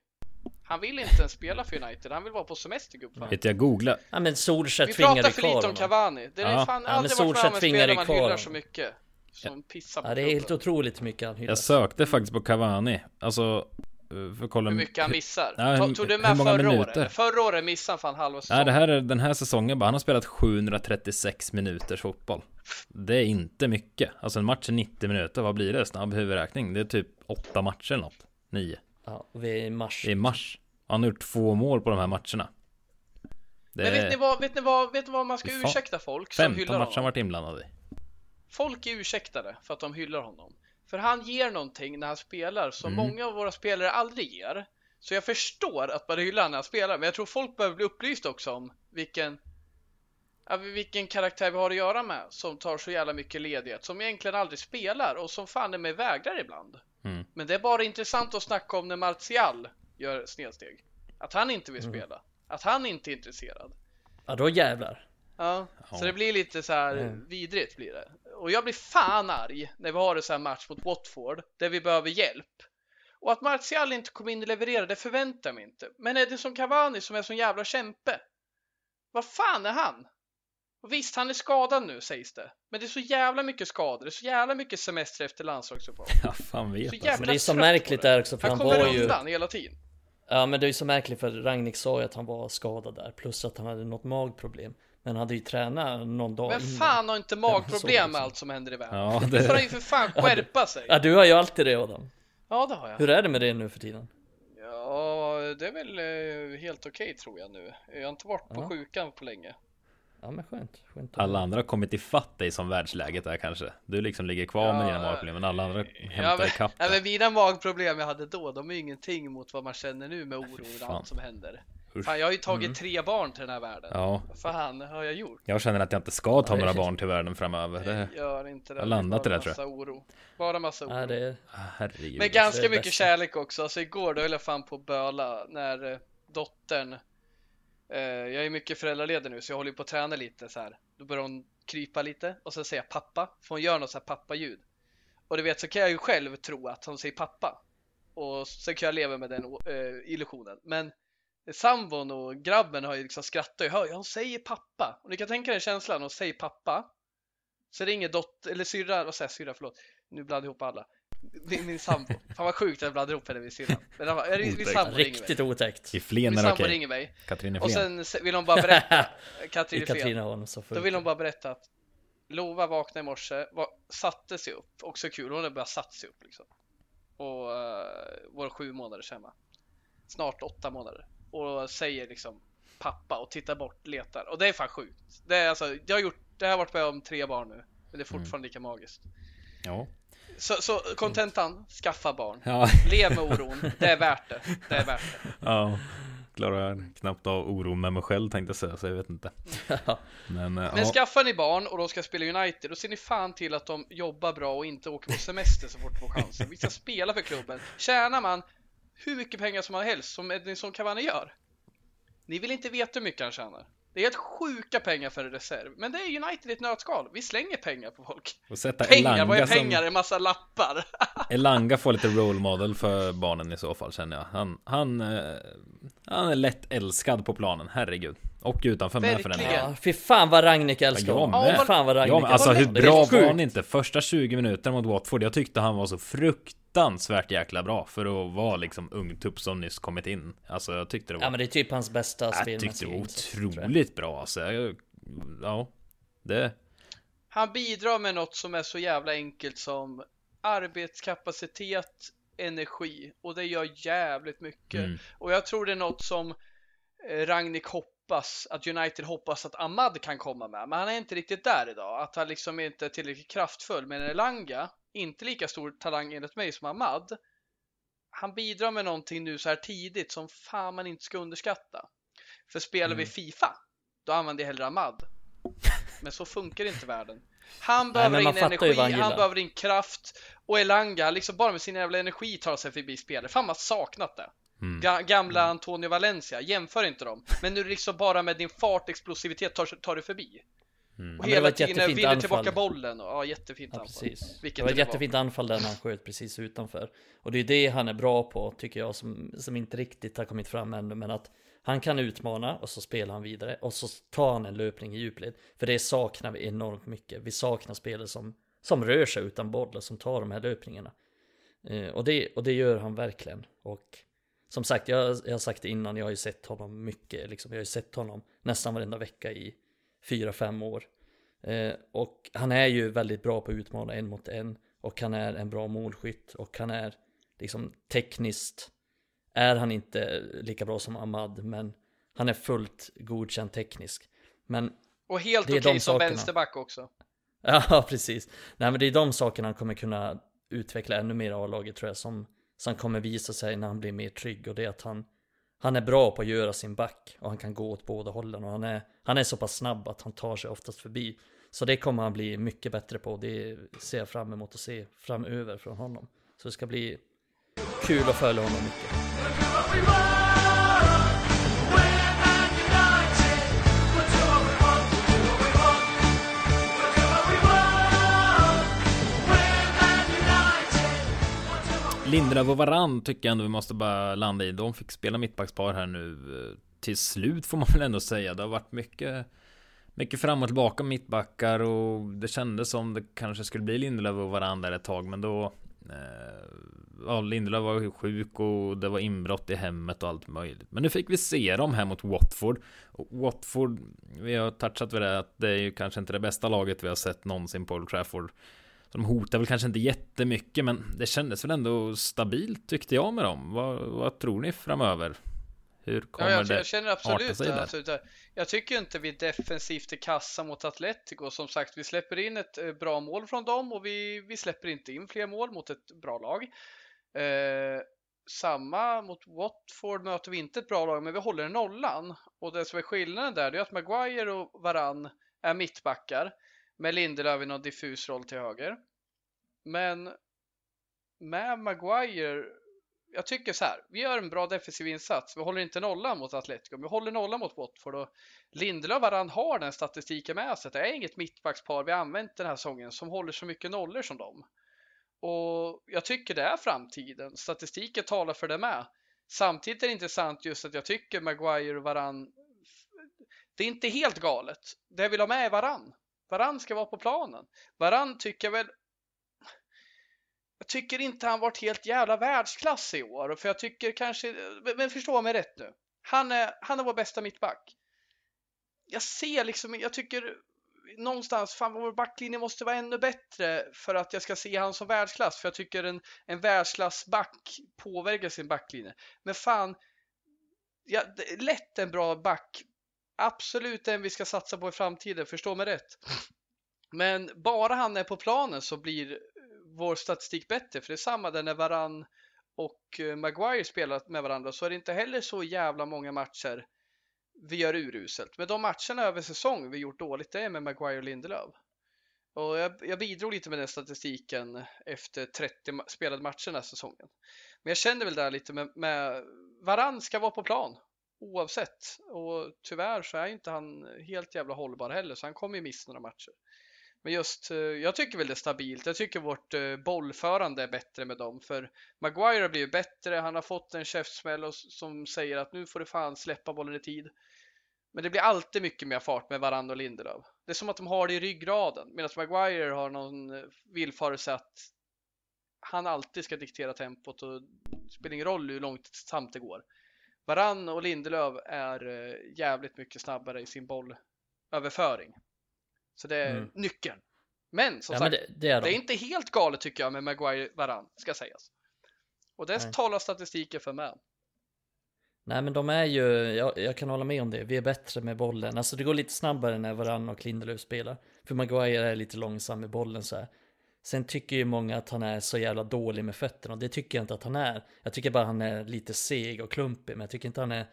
S2: Han vill inte ens spela för United, han vill vara på semester gubben.
S1: Vet jag googla.
S3: Ja men Solskjaer tvingade kvar
S2: Vi pratar för lite om Cavani. Det är ja. fan
S3: ja, aldrig varit med spelare man hyllar
S2: så mycket. Som pissar
S3: på Ja det är helt otroligt mycket han hyllar.
S1: Jag sökte faktiskt på Cavani. Alltså för att kolla
S2: Hur mycket han missar? Ja, Tog du med förra minuter? året? Förra året missade han fan halva säsongen.
S1: Nej det här är den här säsongen bara. Han har spelat 736 minuters fotboll. Det är inte mycket. Alltså en match är 90 minuter. Vad blir det? Snabb huvudräkning. Det är typ 8 matcher eller något. 9.
S3: Ja, och vi är i mars.
S1: I mars. Han har gjort två mål på de här matcherna.
S2: Det Men vet ni vad, vet ni vad, vet ni vad man ska fan. ursäkta folk som hyllar honom?
S1: matcher han varit inblandad i.
S2: Folk är ursäktade för att de hyllar honom. För han ger någonting när han spelar som mm. många av våra spelare aldrig ger. Så jag förstår att man hyllar när han spelar, men jag tror folk behöver bli upplysta också om vilken vilken karaktär vi har att göra med som tar så jävla mycket ledighet, som egentligen aldrig spelar och som fan är med vägrar ibland. Mm. Men det är bara intressant att snacka om när Martial gör snedsteg. Att han inte vill mm. spela. Att han inte är intresserad.
S3: Ja, då jävlar.
S2: Ja, så det blir lite så här mm. vidrigt blir det. Och jag blir fan arg när vi har en sån här match mot Watford där vi behöver hjälp. Och att Martial inte kommer in och levererar, det förväntar jag mig inte. Men är det som Cavani som är sån jävla kämpe? Vad fan är han? Och visst, han är skadad nu sägs det. Men det är så jävla mycket skador, det är så jävla mycket semester efter landslagsuppehåll.
S1: Ja, fan vet
S3: så jävla men det är så märkligt där också
S2: för han, han var ju... undan hela tiden.
S3: Ja, men det är ju så märkligt för Ragnik sa ju att han var skadad där, plus att han hade något magproblem. Men hade ju tränat någon dag
S2: Men fan har inte magproblem med allt som händer i världen? Ja, det... får han ju för fan skärpa sig.
S3: Ja, du har ju alltid det Adam.
S2: Ja, det har jag.
S3: Hur är det med det nu för tiden?
S2: Ja, det är väl eh, helt okej okay, tror jag nu. Jag har inte varit på ja. sjukan på länge.
S3: Ja men skönt, skönt
S1: Alla andra har kommit ifatt dig som världsläget är kanske Du liksom ligger kvar ja, med dina magproblem men alla andra hämtar ja, men, ikapp
S2: ja, men mina magproblem jag hade då De är ju ingenting mot vad man känner nu med oro och allt som händer. Fan, jag har ju tagit
S3: Mm.
S2: tre barn till den här världen.
S1: Ja,
S2: Vad fan har jag gjort?
S1: jag känner att jag inte ska ta
S3: Ja, det
S1: några barn till världen framöver. Det,
S2: Gör inte det.
S1: Jag har landat i det, tror
S2: massa oro. Bara massa oro.
S3: Nej, det är...
S1: herregud.
S2: Men ganska mycket
S3: bäst.
S2: kärlek också. Alltså igår då höll jag fan på att böla när eh, dottern eh, Jag är mycket föräldraledig nu så jag håller på att träna lite så här. Då börjar hon krypa lite och sen säger jag pappa. För hon gör något så här pappa-ljud. Och du vet så kan jag ju själv tro att hon säger pappa. Och sen kan jag leva med den eh, illusionen. Men sambon och grabben har ju liksom skrattat och hör, hon säger pappa. Och ni kan tänka er känslan, hon säger pappa. Så ringer dotter, eller syrra, vad säger jag, syrra, förlåt. Nu blandade jag ihop alla. Min, min sambo. Fan vad sjukt att jag blandade ihop henne med syrran. Men han bara, "Är det- min sambo ringer mig.
S3: Riktigt otäckt.
S1: I Flen
S2: Min
S1: är det
S2: sambo
S1: okej.
S2: ringer mig.
S1: Katrin är
S2: Och sen vill hon bara berätta, Katrin är Flen.
S3: Katrineholm så
S2: Då vill hon bara berätta att Lova vaknade i morse, var, satte sig upp, också kul, hon har bara satt sig upp liksom. Och uh, var sju månader hemma. Snart åtta månader. Och säger liksom pappa och tittar bort, letar. Och det är fan sjukt. Det är alltså, jag har gjort, det här har varit med om tre barn nu. Men det är fortfarande lika magiskt.
S1: Ja.
S2: Så, så kontentan, skaffa barn.
S1: Ja.
S2: Lev med oron, det är värt det. Det är värt det.
S1: ja. Klarar knappt av oron med mig själv tänkte jag säga, så jag vet inte. Men, eh,
S2: Men
S1: ja.
S2: skaffar ni barn och de ska spela United, då ser ni fan till att de jobbar bra och inte åker på semester så fort de får chansen. Vi ska spela för klubben. Tjänar man hur mycket pengar som helst, som Edinson Cavani gör. Ni vill inte veta hur mycket han tjänar. Det är helt sjuka pengar för en reserv. Men det är United i ett nötskal. Vi slänger pengar på folk.
S1: Och sätta
S2: Pengar, vad är pengar?
S1: som...
S2: En massa lappar.
S1: Elanga får lite role model för barnen i så fall känner jag. Han, han, eh, han är lätt älskad på planen, herregud. Och utanför med för den
S2: Verkligen.
S1: delen.
S3: Ja, fy fan vad Ragnik älskar
S1: Ja,
S3: honom.
S1: med.
S3: Fy fan vad Ragnik
S1: Ja, men alltså hur bra var han inte första 20 minuter mot Watford? Jag tyckte han var så fruktansvärt jäkla bra för att vara liksom ung tupp som nyss kommit in. Alltså jag tyckte det var,
S3: Ja men det är typ hans bästa
S1: jag
S3: spelmässiga
S1: tyckte det var
S3: jag.
S1: otroligt bra alltså. Jag, ja, det,
S2: Han bidrar med något som är så jävla enkelt som arbetskapacitet, energi och det gör jävligt mycket.
S1: Mm.
S2: Och jag tror det är något som eh, Ragnik hoppas, att United hoppas att Ahmad kan komma med. Men han är inte riktigt där idag. Att han liksom inte är tillräckligt kraftfull. Men Elanga, inte lika stor talang enligt mig som Ahmad. Han bidrar med någonting nu så här tidigt som fan man inte ska underskatta. För spelar vi
S3: Mm.
S2: Fifa, då använder jag hellre Ahmad. Men så funkar inte världen. Han
S3: Nej,
S2: behöver
S3: man
S2: in energi,
S3: han
S2: han behöver in kraft. Och Elanga, liksom bara med sin jävla energi tar sig förbi spelare. Fan man saknat det.
S1: mm.
S2: Ga- Gamla Antonio Valencia, jämför inte dem. Men nu liksom bara med din fart, explosivitet tar, tar du förbi.
S1: Mm.
S2: Och hela tiden vinner tillbaka bollen. Och, ja, jättefint
S3: Ja,
S2: anfall. Vilket
S3: det var ett jättefint anfall där när han sköt precis utanför. Och det är det han är bra på, tycker jag, som, som inte riktigt har kommit fram ännu. Men att han kan utmana och så spelar han vidare. Och så tar han en löpning i djupled. För det saknar vi enormt mycket. Vi saknar spelare som, som rör sig utan boll och som tar de här löpningarna. Eh, och, det, och det gör han verkligen. Och som sagt, jag, jag har sagt det innan, jag har ju sett honom mycket. Liksom, jag har ju sett honom nästan varenda vecka i fyra, fem år. Eh, och han är ju väldigt bra på att utmana en mot en. Och han är en bra målskytt. Och han är liksom tekniskt. Är han inte lika bra som Ahmad. Men han är fullt godkänd teknisk. Men
S2: Och helt okej
S3: de
S2: som
S3: sakerna.
S2: vänsterback också.
S3: Ja, precis. Nej, men det är de sakerna han kommer kunna utveckla ännu mer av laget tror jag. Som, som kommer visa sig när han blir mer trygg. Och det är att han, han är bra på att göra sin back. Och han kan gå åt båda hållen. Och han är, han är så pass snabb att han tar sig oftast förbi. Så det kommer han bli mycket bättre på. Det ser jag fram emot att se framöver från honom. Så det ska bli kul att följa honom mycket.
S1: Lindelöf och Varann tycker jag ändå vi måste bara landa i. De fick spela mittbackspar här nu eh, till slut får man väl ändå säga. Det har varit mycket mycket fram och tillbaka mittbackar och det kändes som det kanske skulle bli Lindelöf och Varann där ett tag men då eh, Ja Lindelöf var ju sjuk och det var inbrott i hemmet och allt möjligt Men nu fick vi se dem här mot Watford Och Watford Vi har touchat vid det att det är ju kanske inte det bästa laget vi har sett någonsin på Old Trafford så de hotar väl kanske inte jättemycket men det kändes väl ändå stabilt tyckte jag med dem. Vad, vad tror ni framöver? Hur kommer
S2: Ja, jag,
S1: det
S2: jag känner absolut
S1: sig där?
S2: Det- jag tycker inte vi defensivt är kassa mot Atletico. Som sagt, vi släpper in ett eh, bra mål från dem och vi, vi släpper inte in fler mål mot ett bra lag. Eh, samma mot Watford möter vi inte ett bra lag, men vi håller nollan. Och det som är skillnaden där, det är att Maguire och Varann är mittbackar med Lindelöf i någon diffus roll till höger. Men med Maguire, jag tycker så här, vi gör en bra defensiv insats. Vi håller inte nollan mot Atletico, vi håller nollan mot Watford och Lindelöf och Varann har den statistiken med sig. Det är inget mittbackspar vi använt den här säsongen som håller så mycket nollor som dem. Och jag tycker det är framtiden. Statistiken talar för det med. Samtidigt är det intressant just att jag tycker Maguire och Varann det är inte helt galet. Det jag vill ha med är Varann. Varann ska vara på planen. Varann tycker väl jag tycker inte han varit helt jävla världsklass i år, för jag tycker kanske, men förstå mig rätt nu. Han är, han är vår bästa mittback. Jag ser liksom, jag tycker någonstans, fan vår backlinje måste vara ännu bättre för att jag ska se han som världsklass. För jag tycker en, en världsklassback påverkar sin backlinje. Men fan, ja, lätt en bra back. Absolut den vi ska satsa på i framtiden, förstå mig rätt. Men bara han är på planen så blir vår statistik bättre. För det är samma där när Varann och eh, Maguire spelar med varandra så är det inte heller så jävla många matcher vi gör uruselt. Men de matcherna över säsong vi gjort dåligt, det är med Maguire och Lindelöf. Och jag, jag bidrog lite med den statistiken efter 30 spelade matcher den här säsongen. Men jag känner väl där lite med, med Varann ska vara på plan oavsett. Och tyvärr så är inte han helt jävla hållbar heller, så han kommer ju missa några matcher. Men just, eh, jag tycker väl det är stabilt. Jag tycker vårt eh, bollförande är bättre med dem. För Maguire har blivit bättre, han har fått en käftsmäll som säger att nu får du fan släppa bollen i tid. Men det blir alltid mycket mer fart med Varann och Lindelöf. Det är som att de har det i ryggraden. Medan Maguire har någon eh, villfarelse att han alltid ska diktera tempot och det spelar ingen roll hur långt samt det går. Varann och Lindelöf är jävligt mycket snabbare i sin bollöverföring. Så det är mm. nyckeln. Men som ja, sagt, men det, det, är de. det, är inte helt galet tycker jag med Maguire Varann, ska sägas. Och det Nej. talar statistiken för med.
S3: Nej men de är ju, jag, jag, kan hålla med om det, vi är bättre med bollen. Alltså det går lite snabbare när Varann och Lindelöf spelar. För Maguire är lite långsam med bollen så här. Sen tycker ju många att han är så jävla dålig med fötterna och det tycker jag inte att han är. Jag tycker bara han är lite seg och klumpig men jag tycker inte han är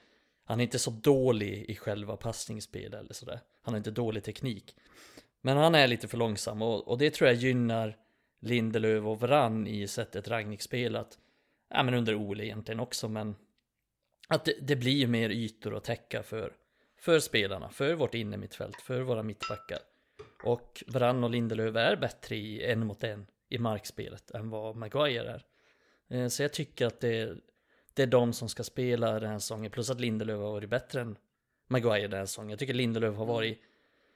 S3: Han är inte så dålig i själva passningsspel eller sådär. Han har inte dålig teknik. Men han är lite för långsam och, och det tror jag gynnar Lindelöf och Vrann i sättet Ragnik spelat. Ja men under Ole egentligen också men att det, det blir mer ytor att täcka för, för spelarna, för vårt innermittfält, för våra mittbackar. Och Varann och Lindelöf är bättre i en mot en i markspelet än vad Maguire är. Eh, så jag tycker att det, det är de som ska spela den här säsongen, plus att Lindelöf har varit bättre än Maguire den här säsongen. Jag tycker Lindelöf har varit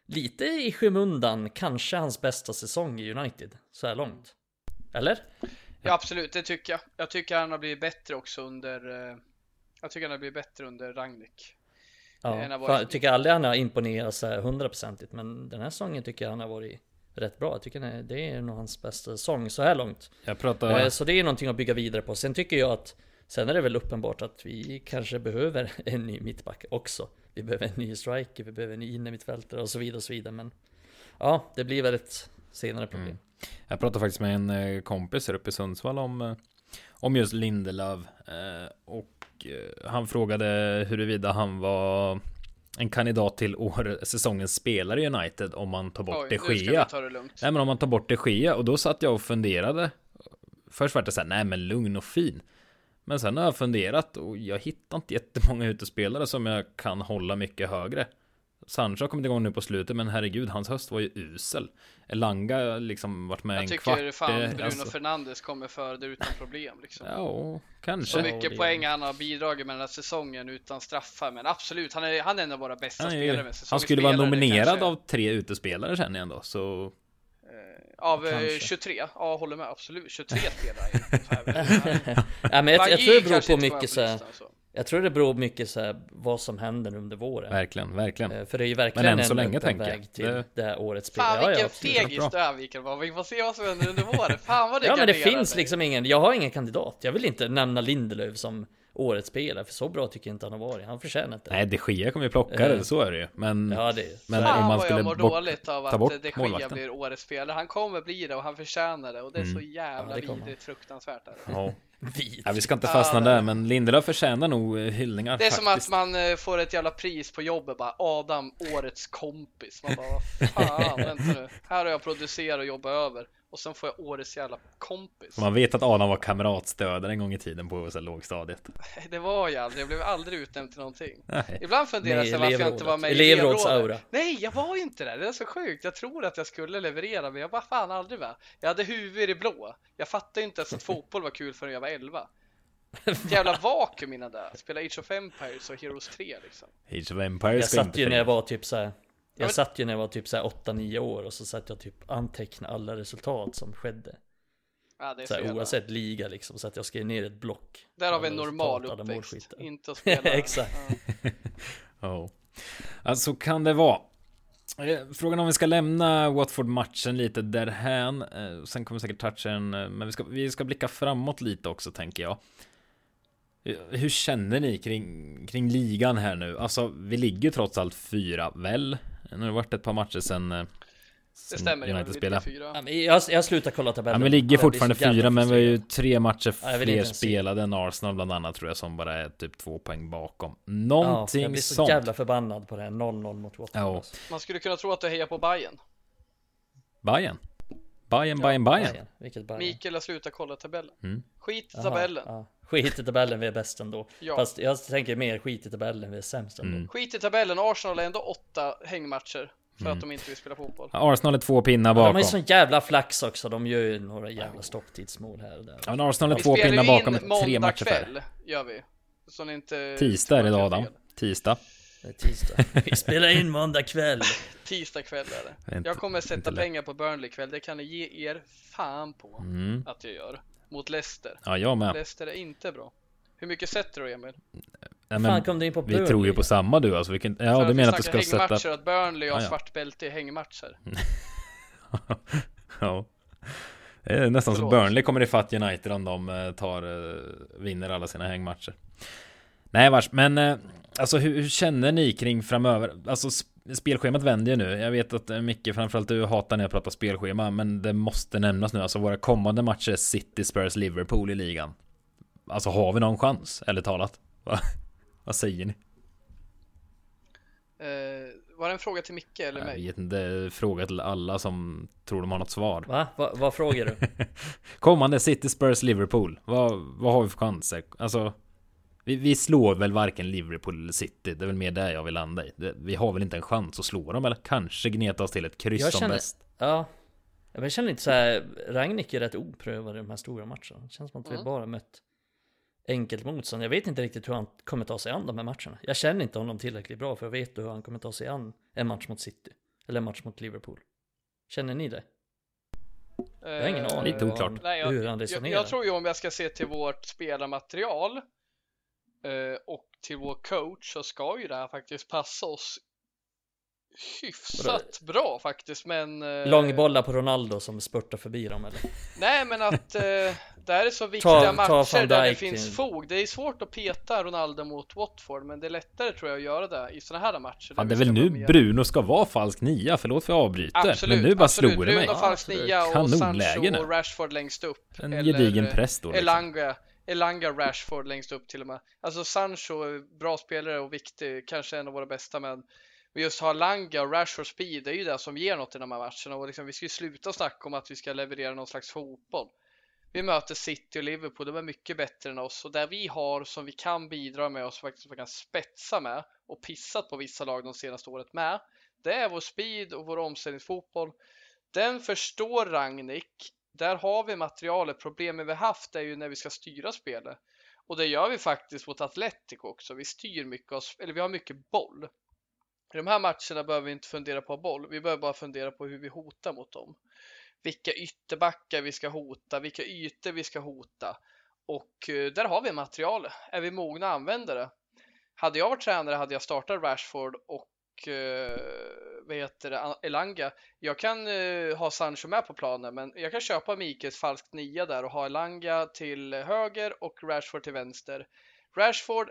S3: lite i skymundan, kanske hans bästa säsong i United så här långt. Eller?
S2: Ja, absolut, det tycker jag. Jag tycker han har blivit bättre också under eh, Jag tycker han har blivit bättre under Ragnik.
S3: Ja, jag tycker aldrig han har imponerat så här hundraprocentigt, men den här säsongen tycker jag han har varit rätt bra. Jag tycker det är nog hans bästa säsong så här långt.
S1: Jag pratar...
S3: Eh, så det är någonting att bygga vidare på. Sen tycker jag att Sen är det väl uppenbart att vi kanske behöver en ny mittback också vi behöver en ny striker, vi behöver en ny innermittfältare och så vidare och så vidare. Men ja, det blir väl ett senare problem. Mm.
S1: Jag pratade faktiskt med en eh, kompis här uppe i Sundsvall om, eh, om just Lindelöf. Eh, och han frågade huruvida han var en kandidat till år, säsongens spelare i United om man tar bort Oj, de Gea. Nej men om man tar bort de Gea och då satt jag och funderade. Först var det såhär, nej men lugn och fin. Men sen har jag funderat och jag hittar inte jättemånga utespelare som jag kan hålla mycket högre. Sancho har kommit igång nu på slutet, men herregud, hans höst var ju usel. Elanga liksom varit med jag en kvart.
S2: Jag tycker fan Bruno alltså... Fernandes kommer före det utan problem liksom.
S1: Ja, kanske.
S2: Så mycket poäng han har bidragit med den här säsongen utan straffar, men absolut, han är, han är en av våra bästa ja, spelare. Med
S1: han skulle vara nominerad kanske... av tre utespelare känner jag ändå, så
S2: av eh, Kanske. 23? Ja, håller med. Absolut. 23 spelare.
S3: ja, men jag, jag tror det beror på mycket så här, Jag tror det beror mycket så här, vad som händer under våren.
S1: Verkligen, verkligen.
S3: Eh, för det är ju verkligen men än så en länge tänker väg till det... det här årets spel.
S2: Fan vilken ja, fegis du är Mikael. Vi får se vad som händer under våren. Fan vad det
S3: Ja men det finns liksom ingen, jag har ingen kandidat. Jag vill inte nämna Lindelöf som årets spelare, för så bra tycker jag inte han har varit. Han förtjänar inte det.
S1: Nej, de Gia kommer ju plocka
S3: Eh.
S1: det, så är det ju. Men
S3: Ja, det
S1: Men
S2: Fan
S1: om man skulle
S2: jag mår
S1: bort-
S2: dåligt av
S1: ta bort
S2: att De Gia blir årets spelare. Han kommer bli det och han förtjänar det och det är så
S1: Mm.
S2: jävla
S3: Ja,
S2: vidrigt fruktansvärt.
S1: Ja. Ja, vi ska inte
S2: Ja,
S1: fastna
S2: det-
S1: där, men Lindelöf förtjänar nog eh, hyllningar
S2: Det är som
S1: faktiskt.
S2: att man eh, får ett jävla pris på jobbet bara Adam, årets kompis. Man bara vad fan, vänta nu. Här har jag producerat och jobbat över och sen får jag årets jävla kompis.
S1: Man vet att Adam var kamratstödare en gång i tiden på så lågstadiet.
S2: Det var jag aldrig, jag blev aldrig utnämnd till någonting.
S1: Nej.
S2: Ibland funderar jag varför jag inte var med i elevrådet. Nej, jag var ju inte där. Det är så sjukt. Jag tror att jag skulle leverera, men jag var fan aldrig med. Jag hade huvud i blå. Jag fattade inte ens att fotboll var kul förrän jag var 11. Ett jävla vakuum innan det. Spela Age of Empires och Heroes 3 liksom.
S1: Age of Empires
S3: Jag satt ju när jag var typ så här.
S2: Men-
S3: Jag satt ju när jag var typ så här 8-9 år och så satt jag typ anteckna alla resultat som skedde.
S2: Ja, det är
S3: Så
S2: så
S3: här, oavsett liga liksom, så att jag skrev ner ett block.
S2: Där har vi en normal uppväxt. Inte att spela.
S3: Exakt.
S2: Ja.
S1: Ja. Alltså kan det vara. Eh, Frågan om vi ska lämna Watford-matchen lite därhän. Eh, Sen kommer vi säkert toucha den, eh, men vi ska, vi ska blicka framåt lite också tänker jag. Hur känner ni kring, kring ligan här nu? Alltså, vi ligger trots allt fyra, väl? Nu har det varit ett par matcher sen, eh,
S2: Det stämmer, jag.
S3: Ja, men jag, jag slutar kolla
S1: Ja,
S3: tabellen.
S1: men vi ligger fortfarande fyra, men vi har ju tre matcher
S3: Ja,
S1: fler
S3: inte
S1: spelade än Arsenal bland annat tror jag, som bara är typ två poäng bakom.
S3: Ja,
S1: Någonting
S3: jag blir så
S1: sånt.
S3: jävla förbannad på det här 0-0 mot Watford.
S1: Ja.
S3: alltså.
S2: Man skulle kunna tro att du hejar på Bayern.
S1: Bayern. Bayern,
S2: Ja,
S1: Bayern, Bayern.
S3: Bayern. Vilket Bayern?
S2: Mikael har slutat kolla tabellen.
S1: Mm.
S2: Skit i tabellen.
S3: Ja. Skit i tabellen, vi är bäst ändå.
S2: Ja.
S3: Fast jag tänker mer skit i tabellen, vi är sämst ändå.
S1: Mm.
S2: Skit i tabellen. Arsenal är ändå åtta hängmatcher för
S1: Mm.
S2: att de inte vill spela fotboll.
S1: Arsenal är två pinnar
S3: De har
S1: bakom.
S3: ju sån jävla flax också, de gör ju några jävla stopptidsmål här och där.
S1: Ja, men Arsenal är
S2: Vi
S1: två pinnar bakom
S2: in
S1: tre matcher färre.
S2: kväll, gör vi. Så ni inte...
S1: Tisdag är det idag Adam. Tisdag.
S3: Det är tisdag. Vi spelar in måndag kväll.
S2: Tisdag kväll är det. Jag kommer sätta pengar på Burnley ikväll, det kan ni ge er fan på
S1: Mm.
S2: att jag gör. Mot Leicester.
S1: Ja, jag med.
S2: Leicester är inte bra. Hur mycket sätter du Emil?
S1: Nej,
S3: Fan
S1: men,
S3: kom du in på
S1: vi
S3: Burnley?
S1: tror ju på samma du alltså. Vilken,
S2: För
S1: ja, du
S2: vi
S1: menar att du ska sätta...
S2: hängmatcher, att Burnley har
S1: Ja, ja.
S2: svart bälte i hängmatcher.
S1: ja. Det är nästan så
S2: Förlåt.
S1: Burnley kommer ifatt United om de eh, tar, eh, vinner alla sina hängmatcher. Nej vars, men eh, alltså hur, hur känner ni kring framöver? Alltså spelschemat vänder ju nu. Jag vet att eh, Micke, framförallt du hatar när jag pratar spelschema, men det måste nämnas nu. Alltså våra kommande matcher är City, Spurs, Liverpool i ligan. Alltså har vi någon chans? Eller talat? Va? Vad säger ni?
S2: Eh, var det en fråga till Micke eller
S1: Jag
S2: mig?
S1: vet inte, fråga till alla som tror de har något svar.
S3: Va? Va? Vad frågar du?
S1: Kommande City, Spurs, Liverpool. Vad, vad har vi för chanser? Alltså, vi, vi slår väl varken Liverpool eller City. Det är väl mer där jag vill landa i. Det, vi har väl inte en chans att slå dem eller kanske gneta oss till ett kryss
S3: Jag
S1: som
S3: känner-
S1: bäst.
S3: Ja. Men Jag känner inte så här. Ragnik är rätt oprövad i de här stora matcherna. Det känns som att vi
S2: Mm.
S3: bara mött enkelt motstånd. Jag vet inte riktigt hur han kommer ta sig an de här matcherna. Jag känner inte honom tillräckligt bra för att veta hur han kommer ta sig an en match mot City. Eller en match mot Liverpool. Känner ni det? Jag har ingen
S2: Eh,
S3: aning
S1: Lite oklart.
S2: Nej, jag,
S3: hur han
S2: jag,
S3: resonerar.
S2: jag tror ju om jag ska se till vårt spelarmaterial och till vår coach så ska ju det här faktiskt passa oss hyfsat bra faktiskt men eh,
S3: Långbollar på Ronaldo som spurtar förbi dem eller?
S2: Nej men att eh, det här är så viktiga
S3: Ta- ta
S2: matcher
S3: Van
S2: där det finns
S3: in.
S2: fog. Det är svårt att peta Ronaldo mot Watford men det är lättare tror jag att göra det i sådana här matcher.
S1: Fan,
S2: där
S1: det är väl nu Bruno ska vara falsk nia. Förlåt för jag avbryter.
S2: Absolut,
S1: men nu bara
S2: absolut.
S1: slog det mig.
S2: Bruno falsk
S3: Ja,
S2: nia och
S1: Kanonläge
S2: Sancho
S1: nu.
S2: och Rashford längst upp.
S1: En
S2: Eller,
S1: gedigen
S2: eh,
S1: press då. Liksom.
S2: Elanga, Elanga Rashford längst upp till och med. Alltså Sancho, är bra spelare och viktig, kanske en av våra bästa men vi just har Langa och Rashford speed, det är ju det som ger något i de här matcherna och liksom, vi ska ju sluta snacka om att vi ska leverera någon slags fotboll. Vi möter City och Liverpool, de är mycket bättre än oss och där vi har som vi kan bidra med och som faktiskt vi kan spetsa med och pissat på vissa lag de senaste året med. Det är vår speed och vår omställningsfotboll. Den förstår Ragnik. Där har vi materialet. Problemet vi haft är ju när vi ska styra spelet. Och det gör vi faktiskt mot Atletico också. Vi styr mycket, av, eller vi har mycket boll. I de här matcherna behöver vi inte fundera på boll. Vi behöver bara fundera på hur vi hotar mot dem. Vilka ytterbackar vi ska hota, vilka ytor vi ska hota. Och eh, där har vi materialet. Är vi mogna användare? Hade jag varit tränare hade jag startat Rashford och uh, vad heter det, Elanga. Jag kan uh, ha Sancho med på planen, men jag kan köpa Mikes falskt nia där och ha Elanga till höger och Rashford till vänster. Rashford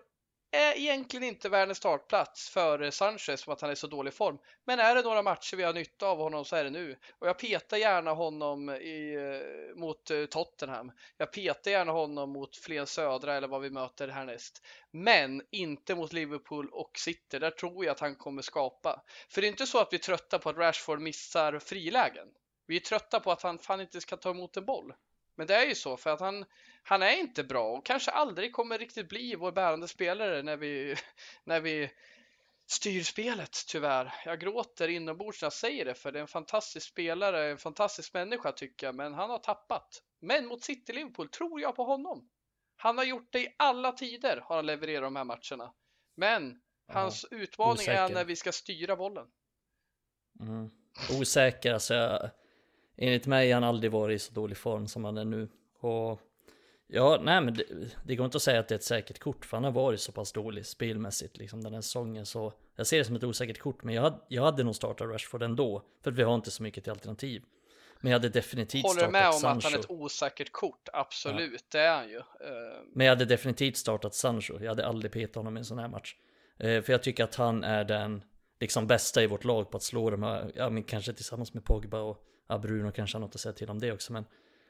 S2: är egentligen inte världens startplats för Sanchez för att han är så dålig form. Men är det några matcher vi har nytta av honom så är det nu. Och jag petar gärna honom i, eh, mot eh, Tottenham. Jag petar gärna honom mot Flen Södra eller vad vi möter härnäst. Men inte mot Liverpool och City. Där tror jag att han kommer skapa. För det är inte så att vi är trötta på att Rashford missar frilägen. Vi är trötta på att han fan inte ska ta emot en boll. Men det är ju så för att han, han är inte bra och kanske aldrig kommer riktigt bli vår bärande spelare när vi, när vi styr spelet tyvärr. Jag gråter inombords när jag säger det för det är en fantastisk spelare, en fantastisk människa tycker jag, men han har tappat. Men mot City Liverpool tror jag på honom. Han har gjort det i alla tider, har han levererat de här matcherna. Men hans Aha, utmaning osäker. är när vi ska styra bollen.
S3: Mm. Osäker, alltså jag, enligt mig har han aldrig varit i så dålig form som han är nu. Och ja, nej men det, det, går inte att säga att det är ett säkert kort, för han har varit så pass dålig spelmässigt liksom den här säsongen. Så jag ser det som ett osäkert kort, men jag hade, jag hade nog startat Rashford ändå, för vi har inte så mycket till alternativ. Men jag hade definitivt
S2: Håller startat Sancho. Håller med om att han är ett osäkert kort, absolut, ja. det är han ju. Uh...
S3: Men jag hade definitivt startat Sancho, jag hade aldrig petat honom i en sån här match. Uh, för jag tycker att han är den liksom bästa i vårt lag på att slå de här, ja men kanske tillsammans med Pogba och ja, Bruno kanske har något att säga till om det också, men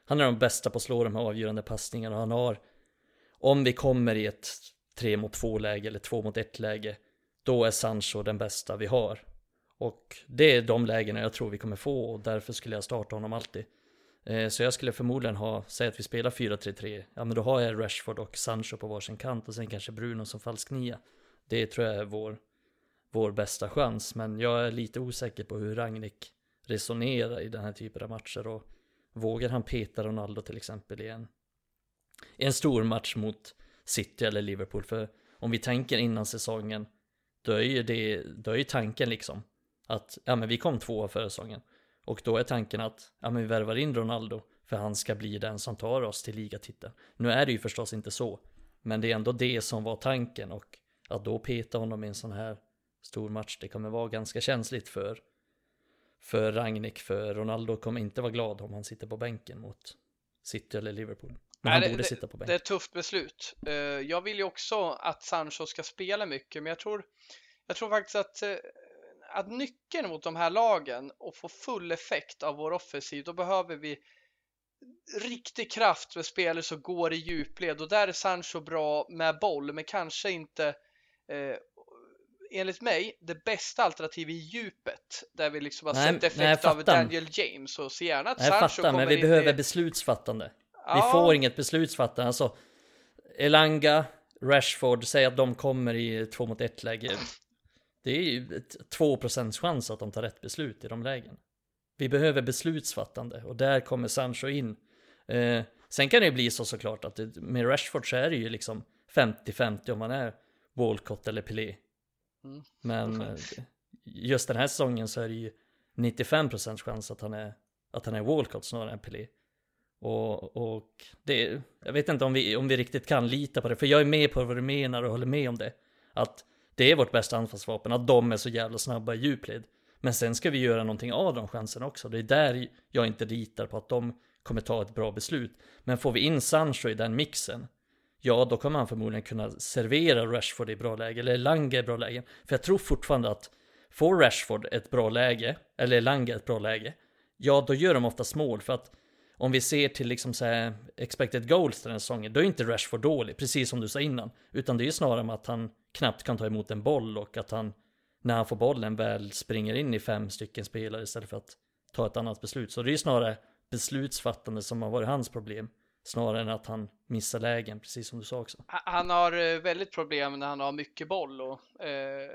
S3: han är de bästa på att slå de här avgörande passningarna. Han har, om vi kommer i ett 3 mot 2 läge eller 2 mot 1 läge, då är Sancho den bästa vi har. Och det är de lägena jag tror vi kommer få och därför skulle jag starta honom alltid. Eh, så jag skulle förmodligen ha, säg att vi spelar 4-3-3, ja men då har jag Rashford och Sancho på varsin kant och sen kanske Bruno som falsk nia. Det tror jag är vår, vår bästa chans, men jag är lite osäker på hur Ragnik resonera i den här typen av matcher och vågar han peta Ronaldo till exempel i en, i en stor match mot City eller Liverpool för om vi tänker innan säsongen då är ju det, då är ju tanken liksom att ja men vi kom tvåa förra säsongen och då är tanken att ja men vi värvar in Ronaldo för han ska bli den som tar oss till ligatiteln. Nu är det ju förstås inte så, men det är ändå det som var tanken och att då peta honom i en sån här stor match, det kommer vara ganska känsligt för för Ragnik, för Ronaldo kommer inte vara glad om han sitter på bänken mot City eller Liverpool. Men han
S2: det,
S3: borde sitta på bänken.
S2: Det är ett tufft beslut. Eh, jag vill ju också att Sancho ska spela mycket, men jag tror, jag tror faktiskt att, eh, att nyckeln mot de här lagen och få full effekt av vår offensiv, då behöver vi riktig kraft med spelare som går i djupled och där är Sancho bra med boll, men kanske inte eh, enligt mig det bästa alternativet i djupet där vi liksom har nej, sett effekt av Daniel James och så gärna att
S3: nej, Sancho fattar, men vi behöver i... beslutsfattande. Ja. Vi får inget beslutsfattande. Alltså, Elanga, Rashford, säg att de kommer i två mot ett läge. Det är ju 2% chans att de tar rätt beslut i de lägen. Vi behöver beslutsfattande och där kommer Sancho in. Eh, sen kan det ju bli så såklart att det, med Rashford så är det ju liksom 50-50 om man är Walcott eller Pelé. Mm. Men just den här säsongen så är det ju 95% chans att han är, att han är Walcott snarare än Pelé. Och, och det, jag vet inte om vi, om vi riktigt kan lita på det, för jag är med på vad du menar och håller med om det. Att det är vårt bästa anfallsvapen, att de är så jävla snabba i djupled. Men sen ska vi göra någonting av de chanserna också. Det är där jag inte litar på att de kommer ta ett bra beslut. Men får vi in Sancho i den mixen, ja då kommer han förmodligen kunna servera Rashford i bra läge, eller Lange i bra läge. För jag tror fortfarande att får Rashford ett bra läge, eller Lange ett bra läge, ja då gör de oftast mål. För att om vi ser till liksom så här expected goals den här säsongen, då är inte Rashford dålig, precis som du sa innan. Utan det är ju snarare med att han knappt kan ta emot en boll och att han, när han får bollen, väl springer in i fem stycken spelare istället för att ta ett annat beslut. Så det är ju snarare beslutsfattande som har varit hans problem. Snarare än att han missar lägen, precis som du sa också.
S2: Han har eh, väldigt problem när han har mycket boll och eh,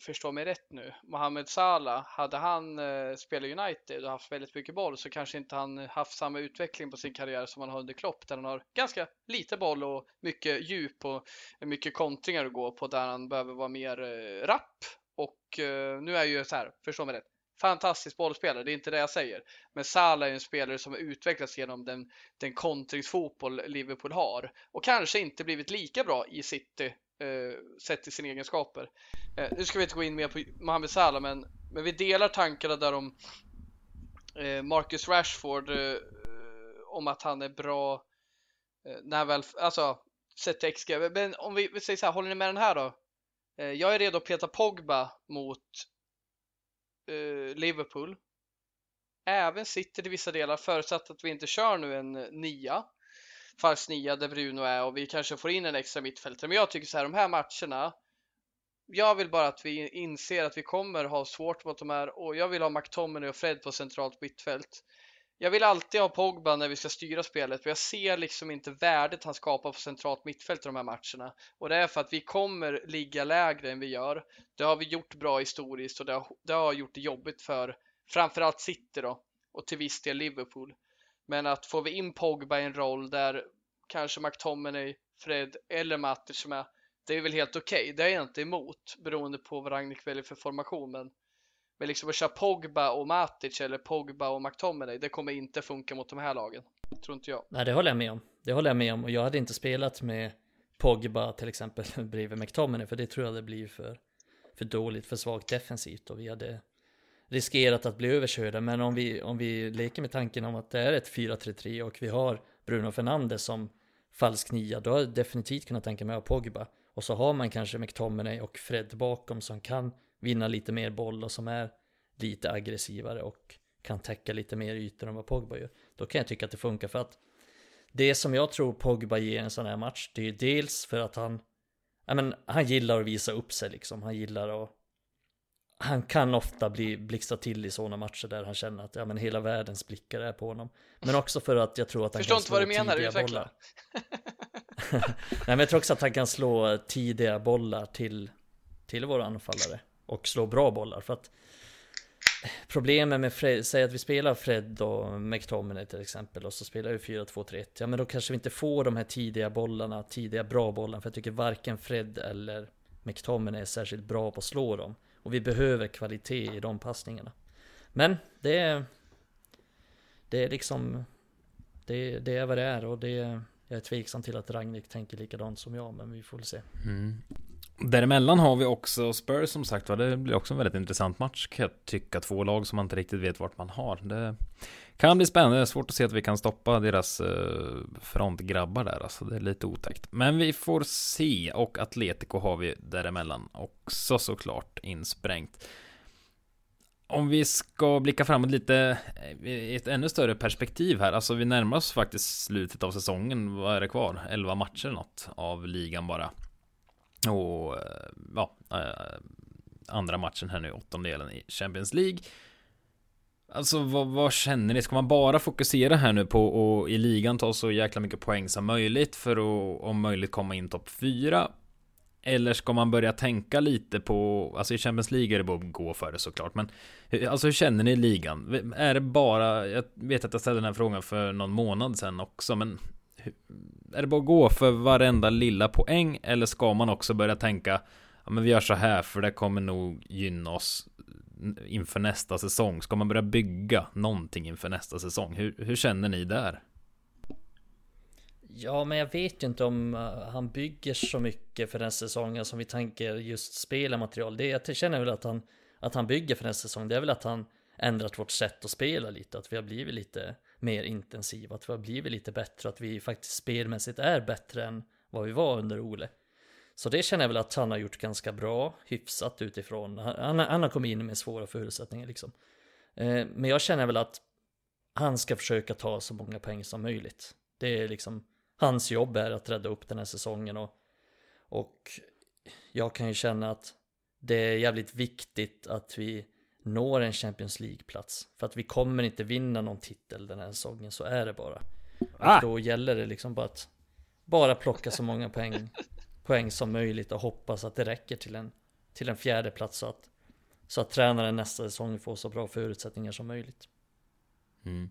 S2: förstå mig rätt nu. Mohamed Salah, hade han eh, spelat United och haft väldigt mycket boll så kanske inte han haft samma utveckling på sin karriär som han har under Klopp där han har ganska lite boll och mycket djup och mycket kontringar att gå på där han behöver vara mer eh, rapp och eh, nu är ju så här, förstå mig rätt, fantastisk bollspelare, det är inte det jag säger. Men Salah är en spelare som har utvecklats genom den, den kontringsfotboll Liverpool har och kanske inte blivit lika bra i City eh, sett till sina egenskaper. Eh, nu ska vi inte gå in mer på Mohamed Salah, men, men vi delar tankarna där om eh, Marcus Rashford eh, om att han är bra eh, när väl, alltså sett till XG. Men om vi, vi säger så här, håller ni med den här då? Eh, jag är redo att peta Pogba mot eh, Liverpool. Även sitter i vissa delar förutsatt att vi inte kör nu en eh, nia. Falsk nia där Bruno är och vi kanske får in en extra mittfältare. Men jag tycker så här, de här matcherna. Jag vill bara att vi inser att vi kommer ha svårt mot de här och jag vill ha McTominay och Fred på centralt mittfält. Jag vill alltid ha Pogba när vi ska styra spelet, men jag ser liksom inte värdet han skapar på centralt mittfält i de här matcherna. Och det är för att vi kommer ligga lägre än vi gör. Det har vi gjort bra historiskt och det har, det har gjort det jobbigt för framförallt City då och till viss del Liverpool. Men att får vi in Pogba i en roll där kanske McTominay, Fred eller Matic som är, det är väl helt okej. Okay. Det är jag inte emot beroende på vad Ragnik väljer för formation. Men men liksom att köra Pogba och Matic eller Pogba och McTominay, det kommer inte funka mot de här lagen. Tror inte jag.
S3: Nej, det håller jag med om. Det håller jag med om och jag hade inte spelat med Pogba till exempel bredvid McTominay för det tror jag det blir för, för dåligt, för svagt defensivt och vi hade riskerat att bli överkörda. Men om vi, om vi leker med tanken om att det är ett 4-3-3 och vi har Bruno Fernandes som falsk nia, då har jag definitivt kunnat tänka mig att ha Pogba. Och så har man kanske McTominay och Fred bakom som kan vinna lite mer boll och som är lite aggressivare och kan täcka lite mer ytor än vad Pogba gör. Då kan jag tycka att det funkar för att det som jag tror Pogba ger en sån här match, det är dels för att han, ja men han gillar att visa upp sig liksom, han gillar att han kan ofta bli blixtra till i sådana matcher där han känner att ja, men hela världens blickar är på honom. Men också för att jag tror att han
S2: Förstår
S3: kan slå
S2: inte vad du menar, utveckla.
S3: bollar. Nej men jag tror också att han kan slå tidiga bollar till, till våra anfallare och slå bra bollar. För att problemet med Fred, säg att vi spelar Fred och McTominay till exempel och så spelar vi 4-2-3-1. Ja men då kanske vi inte får de här tidiga bollarna, tidiga bra bollarna. För jag tycker varken Fred eller McTominay är särskilt bra på att slå dem. Och vi behöver kvalitet i de passningarna. Men det är... Det är liksom... Det, det är vad det är och det... Jag är tveksam till att Ragnik tänker likadant som jag, men vi får väl se.
S1: Mm. Däremellan har vi också Spurs som sagt var. Det blir också en väldigt intressant match kan jag tycka. Två lag som man inte riktigt vet vart man har. Det kan bli spännande. Det är svårt att se att vi kan stoppa deras eh, frontgrabbar där. Alltså det är lite otäckt. Men vi får se. Och Atletico har vi däremellan också såklart insprängt. Om vi ska blicka framåt lite eh, i ett ännu större perspektiv här. Alltså vi närmar oss faktiskt slutet av säsongen. Vad är det kvar? 11 matcher något av ligan bara. Och eh, ja, eh, andra matchen här nu, åttondelen i Champions League. Alltså vad, vad, känner ni? Ska man bara fokusera här nu på att i ligan ta så jäkla mycket poäng som möjligt för att om möjligt komma in topp 4? Eller ska man börja tänka lite på, alltså i Champions League är det bara att gå för det såklart, men alltså hur känner ni i ligan? Är det bara, jag vet att jag ställde den här frågan för någon månad sedan också, men är det bara att gå för varenda lilla poäng eller ska man också börja tänka ja men vi gör så här för det kommer nog gynna oss inför nästa säsong. Ska man börja bygga någonting inför nästa säsong? Hur, hur känner ni där?
S3: Ja, men jag vet ju inte om eh, han bygger så mycket för den säsongen som vi tänker just spela material. Det jag känner väl att han, att han bygger för den säsongen. Det är väl att han ändrat vårt sätt att spela lite, att vi har blivit lite mer intensiva, att vi har blivit lite bättre, att vi faktiskt spelmässigt är bättre än vad vi var under Ole. Så det känner jag väl att han har gjort ganska bra, hyfsat utifrån. Han, han har kommit in med svåra förutsättningar liksom. Eh, men jag känner väl att han ska försöka ta så många poäng som möjligt. Det är liksom hans jobb är att rädda upp den här säsongen och, och jag kan ju känna att det är jävligt viktigt att vi når en Champions League-plats. För att vi kommer inte vinna någon titel den här säsongen, så är det bara. Ah. Då gäller det liksom bara att bara plocka så många poäng, poäng som möjligt och hoppas att det räcker till en, till en fjärde plats så att, så att tränaren nästa säsong får så bra förutsättningar som möjligt. Mm.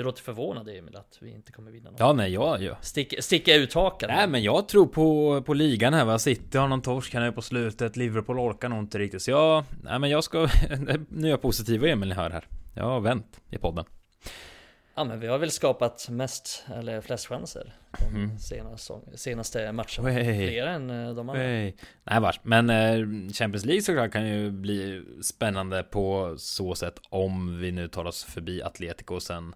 S3: Du låter förvånad Emil att vi inte kommer vinna något.
S1: Ja, nej, jag ja.
S3: Stick, sticka ut hakan.
S1: Nej, men jag tror på, på ligan här va. City har någon torsk här nu på slutet. Liverpool orkar nog inte riktigt. Så jag, nej men jag ska, nu är jag positiv Emil ni hör här. Jag har vänt i podden.
S3: Ja men vi har väl skapat mest, eller flest chanser mm. senaste, senaste matchen. Wey. Fler än eh, de andra. Wey.
S1: Nej vars, men eh, Champions League såklart kan ju bli spännande på så sätt om vi nu tar oss förbi Atletico och sen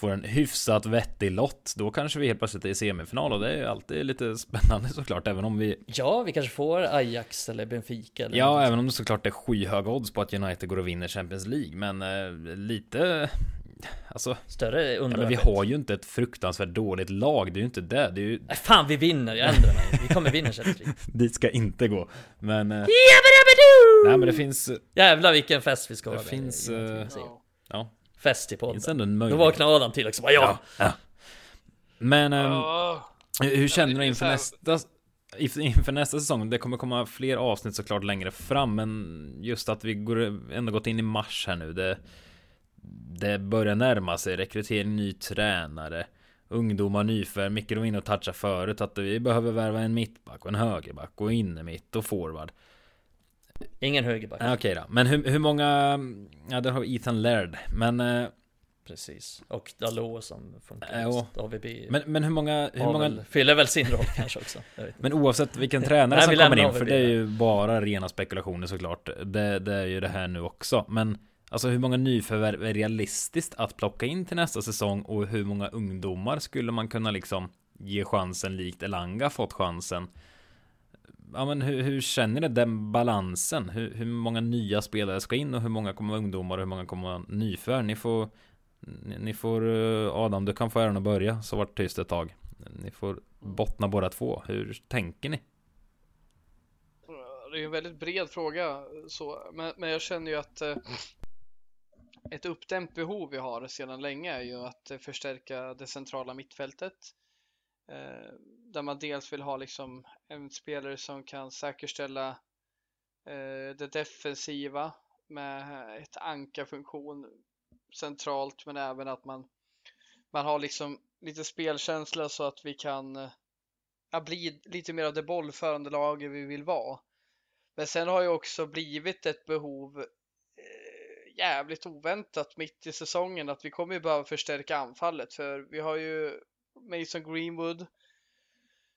S1: får en hyfsat vettig lott, då kanske vi helt plötsligt är i semifinal och det är ju alltid lite spännande såklart, även om vi
S3: Ja, vi kanske får Ajax eller Benfica eller
S1: Ja, även om det såklart är skyhöga odds på att United går och vinner Champions League, men eh, lite Alltså,
S3: Större
S1: ja, men vi har ju inte ett fruktansvärt dåligt lag, det är ju inte det, det är ju
S3: Nej fan vi vinner, jag ändrar mig. Vi kommer vinna Champions League.
S1: Dit ska inte gå, men eh! Nej men det finns,
S3: Jävlar vilken fest vi ska
S1: Det
S3: ha. där
S1: finns,
S3: i-
S2: Ja.
S3: Fest i podden. Då vaknar Adam till också, bara ja!
S1: ja. Men ehm,
S2: Ja.
S1: hur hur känner du inför nästa Inför nästa säsong, det kommer komma fler avsnitt såklart längre fram Men just att vi går, ändå gått in i mars här nu Det, det börjar närma sig rekrytering ny tränare Ungdomar, nyförvärv, Micke var inne och touchade förut att vi behöver värva en mittback och en högerback och inne mitt och forward
S3: Ingen högerback.
S1: Ja, Okej då, men hur, hur många Ja, där har vi Ethan Laird Men eh,
S3: Precis. Och Dalot som funkar just. AVB.
S1: Men, men hur många, hur många
S3: väl, fyller väl sin roll kanske också.
S1: Men oavsett vilken tränare som kommer in, för det är ju bara rena spekulationer såklart. Det, det är ju det här nu också. Men alltså hur många nyförvärv är realistiskt att plocka in till nästa säsong och hur många ungdomar skulle man kunna liksom ge chansen likt Elanga fått chansen? Ja men hur, hur känner ni den balansen? Hur, hur många nya spelare ska in och hur många kommer vara ungdomar och hur många kommer vara? Ni får ni, ni får eh, Adam, du kan få äran att börja så vart tyst ett tag. Ni får bottna båda två. Hur tänker ni?
S2: Det är ju en väldigt bred fråga, så. Men, men jag känner ju att eh, ett uppdämt behov vi har sedan länge är ju att eh, förstärka det centrala mittfältet. Eh, där man dels vill ha liksom en spelare som kan säkerställa eh, det defensiva med ett ankarfunktion centralt men även att man, man har liksom lite spelkänsla så att vi kan eh, ja, bli lite mer av det bollförande laget vi vill vara. Men sen har ju också blivit ett behov eh, jävligt oväntat mitt i säsongen att vi kommer ju behöva förstärka anfallet för vi har ju Mason Greenwood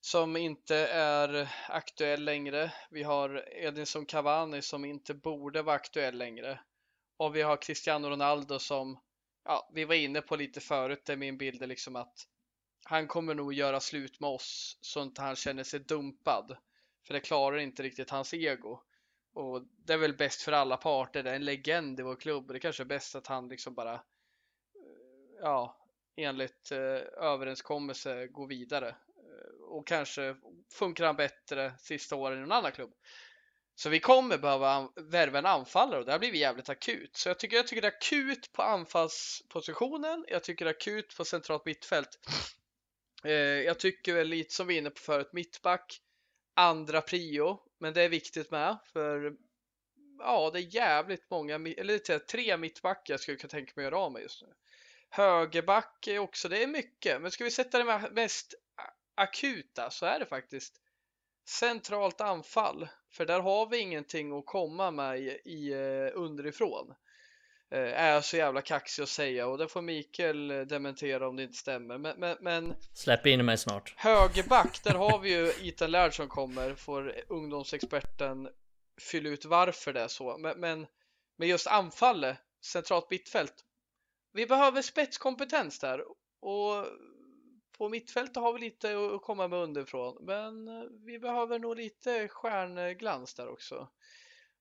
S2: som inte är aktuell längre. Vi har Edinson Cavani som inte borde vara aktuell längre. Och vi har Cristiano Ronaldo som, ja, vi var inne på lite förut, det är min bild är liksom att han kommer nog göra slut med oss så inte han känner sig dumpad. För det klarar inte riktigt hans ego. Och det är väl bäst för alla parter. Det är en legend i vår klubb det kanske är bäst att han liksom bara, eh, ja, enligt eh, överenskommelse gå vidare. Eh, Och kanske funkar han bättre sista åren i någon annan klubb. Så vi kommer behöva värva en anfallare och det har blivit jävligt akut. Så jag tycker, jag tycker det är akut på anfallspositionen. Jag tycker det är akut på centralt mittfält. Eh, jag tycker väl lite som vi är inne på förut, mittback, andra prio, men det är viktigt med för ja, det är jävligt många, eller lite tre mittbackar jag skulle kunna tänka mig att göra av med just nu. Högerback är också, det är mycket, men ska vi sätta det mest akuta så är det faktiskt centralt anfall, för där har vi ingenting att komma med i, i eh, underifrån. Eh, är jag så jävla kaxig att säga och det får Mikael eh, dementera om det inte stämmer. Men, men, men
S3: Släpp in mig snart.
S2: högerback, där har vi ju Ethan Laird som kommer, får ungdomsexperten fylla ut varför det är så. Men, men, men just anfallet, centralt mittfält. Vi behöver spetskompetens där och på mittfältet har vi lite att komma med underifrån, men eh, vi behöver nog lite stjärnglans där också.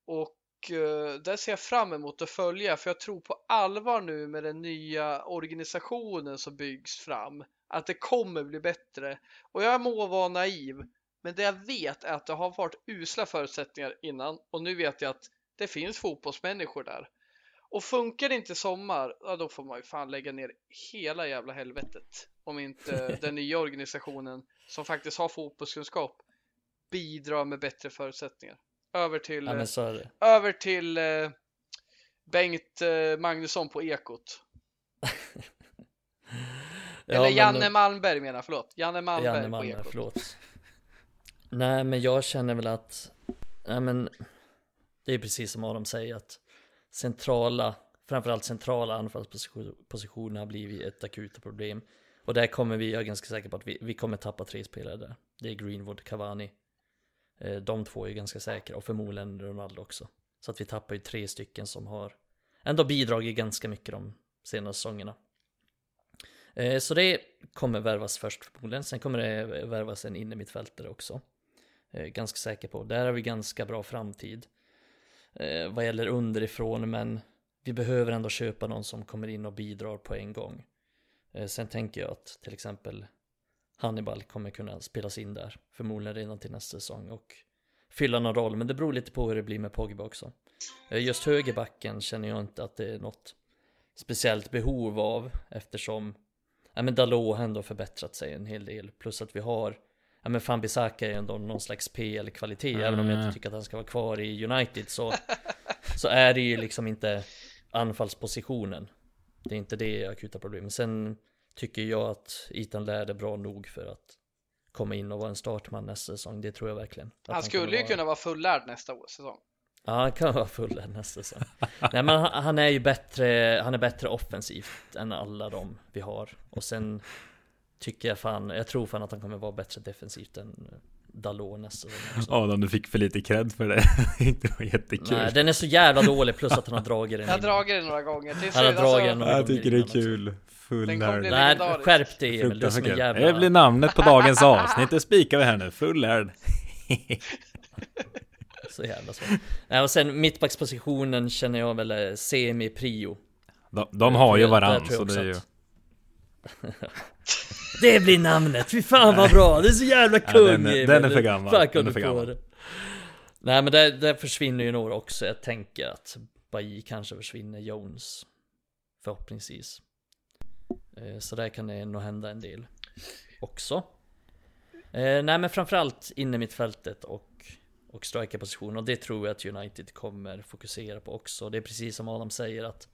S2: Och eh, där ser jag fram emot att följa, för jag tror på allvar nu med den nya organisationen som byggs fram, att det kommer bli bättre. Och jag må vara naiv, men det jag vet är att det har varit usla förutsättningar innan och nu vet jag att det finns fotbollsmänniskor där. Och funkar det inte sommar, ja, då får man ju fan lägga ner hela jävla helvetet. Om inte den nya organisationen som faktiskt har fotbollskunskap bidrar med bättre förutsättningar. Över till,
S3: Ja det.
S2: över till eh, Bengt eh, Magnusson på Ekot.
S3: Ja,
S2: Eller Janne Malmberg menar förlåt. Janne Malmberg
S3: Janne
S2: på
S3: Malmberg,
S2: Ekot.
S3: förlåt. Nej men jag känner väl att, nej men det är precis som Adam säger att centrala, framförallt centrala anfallspositioner har blivit ett akut problem. Och där kommer vi, jag är ganska säker på att vi, vi kommer tappa tre spelare där. Det är Greenwood, Cavani. Eh, de två är ganska säkra och förmodligen Ronaldo också. Så att vi tappar ju tre stycken som har ändå bidragit ganska mycket de senaste säsongerna. Eh, så det kommer värvas först förmodligen. Sen kommer det värvas en innermittfältare också. Eh, ganska säker på. Där har vi ganska bra framtid. Eh, vad gäller underifrån, men vi behöver ändå köpa någon som kommer in och bidrar på en gång. Eh, sen tänker jag att till exempel Hannibal kommer kunna spelas in där, förmodligen redan till nästa säsong och fylla någon roll, men det beror lite på hur det blir med Pogba också. Eh, just högerbacken känner jag inte att det är något speciellt behov av eftersom ja, men Dalot har ändå förbättrat sig en hel del, plus att vi har Ja men fan Bisaka är ändå någon slags PL-kvalitet, mm. även om jag inte tycker att han ska vara kvar i United så Så är det ju liksom inte anfallspositionen Det är inte det akuta problemet. Sen tycker jag att Ethan Laird är bra nog för att komma in och vara en startman nästa säsong. Det tror jag verkligen.
S2: Han, han skulle ju vara... kunna vara fullärd nästa säsong.
S3: Ja, han kan vara fullärd nästa säsong. Nej, men han, han, är ju bättre. Han är bättre offensivt än alla de vi har och sen tycker jag fan. Jag tror fan att han kommer vara bättre defensivt än Dalot nästa
S1: Adam, du fick för lite cred för det. det var jättekul. Nej,
S3: den är så jävla dålig plus att han har dragit den.
S2: Jag har dragit den några gånger.
S3: Han har dragit den
S1: några Jag tycker det är kul. Full
S3: Nej, skärp dig Emil. Du är som en jävla...
S1: Det blir namnet på dagens avsnitt. Det spikar vi här nu. Full nörd.
S3: så jävla svårt. Nej, och sen mittbackspositionen känner jag väl semi-prio.
S1: De, de har ju varann, så det är ju...
S3: det blir namnet, fy fan vad bra! Det är så jävla kung ja, den,
S1: är, den är för gammal. Den är för gammal.
S3: Nej men där, där försvinner ju några också. Jag tänker att Bailly kanske försvinner, Jones. Förhoppningsvis. Eh, så där kan det nog hända en del också. Eh, nej men framförallt inne mittfältet och, och strikerposition och det tror jag att United kommer fokusera på också. Det är precis som Adam säger att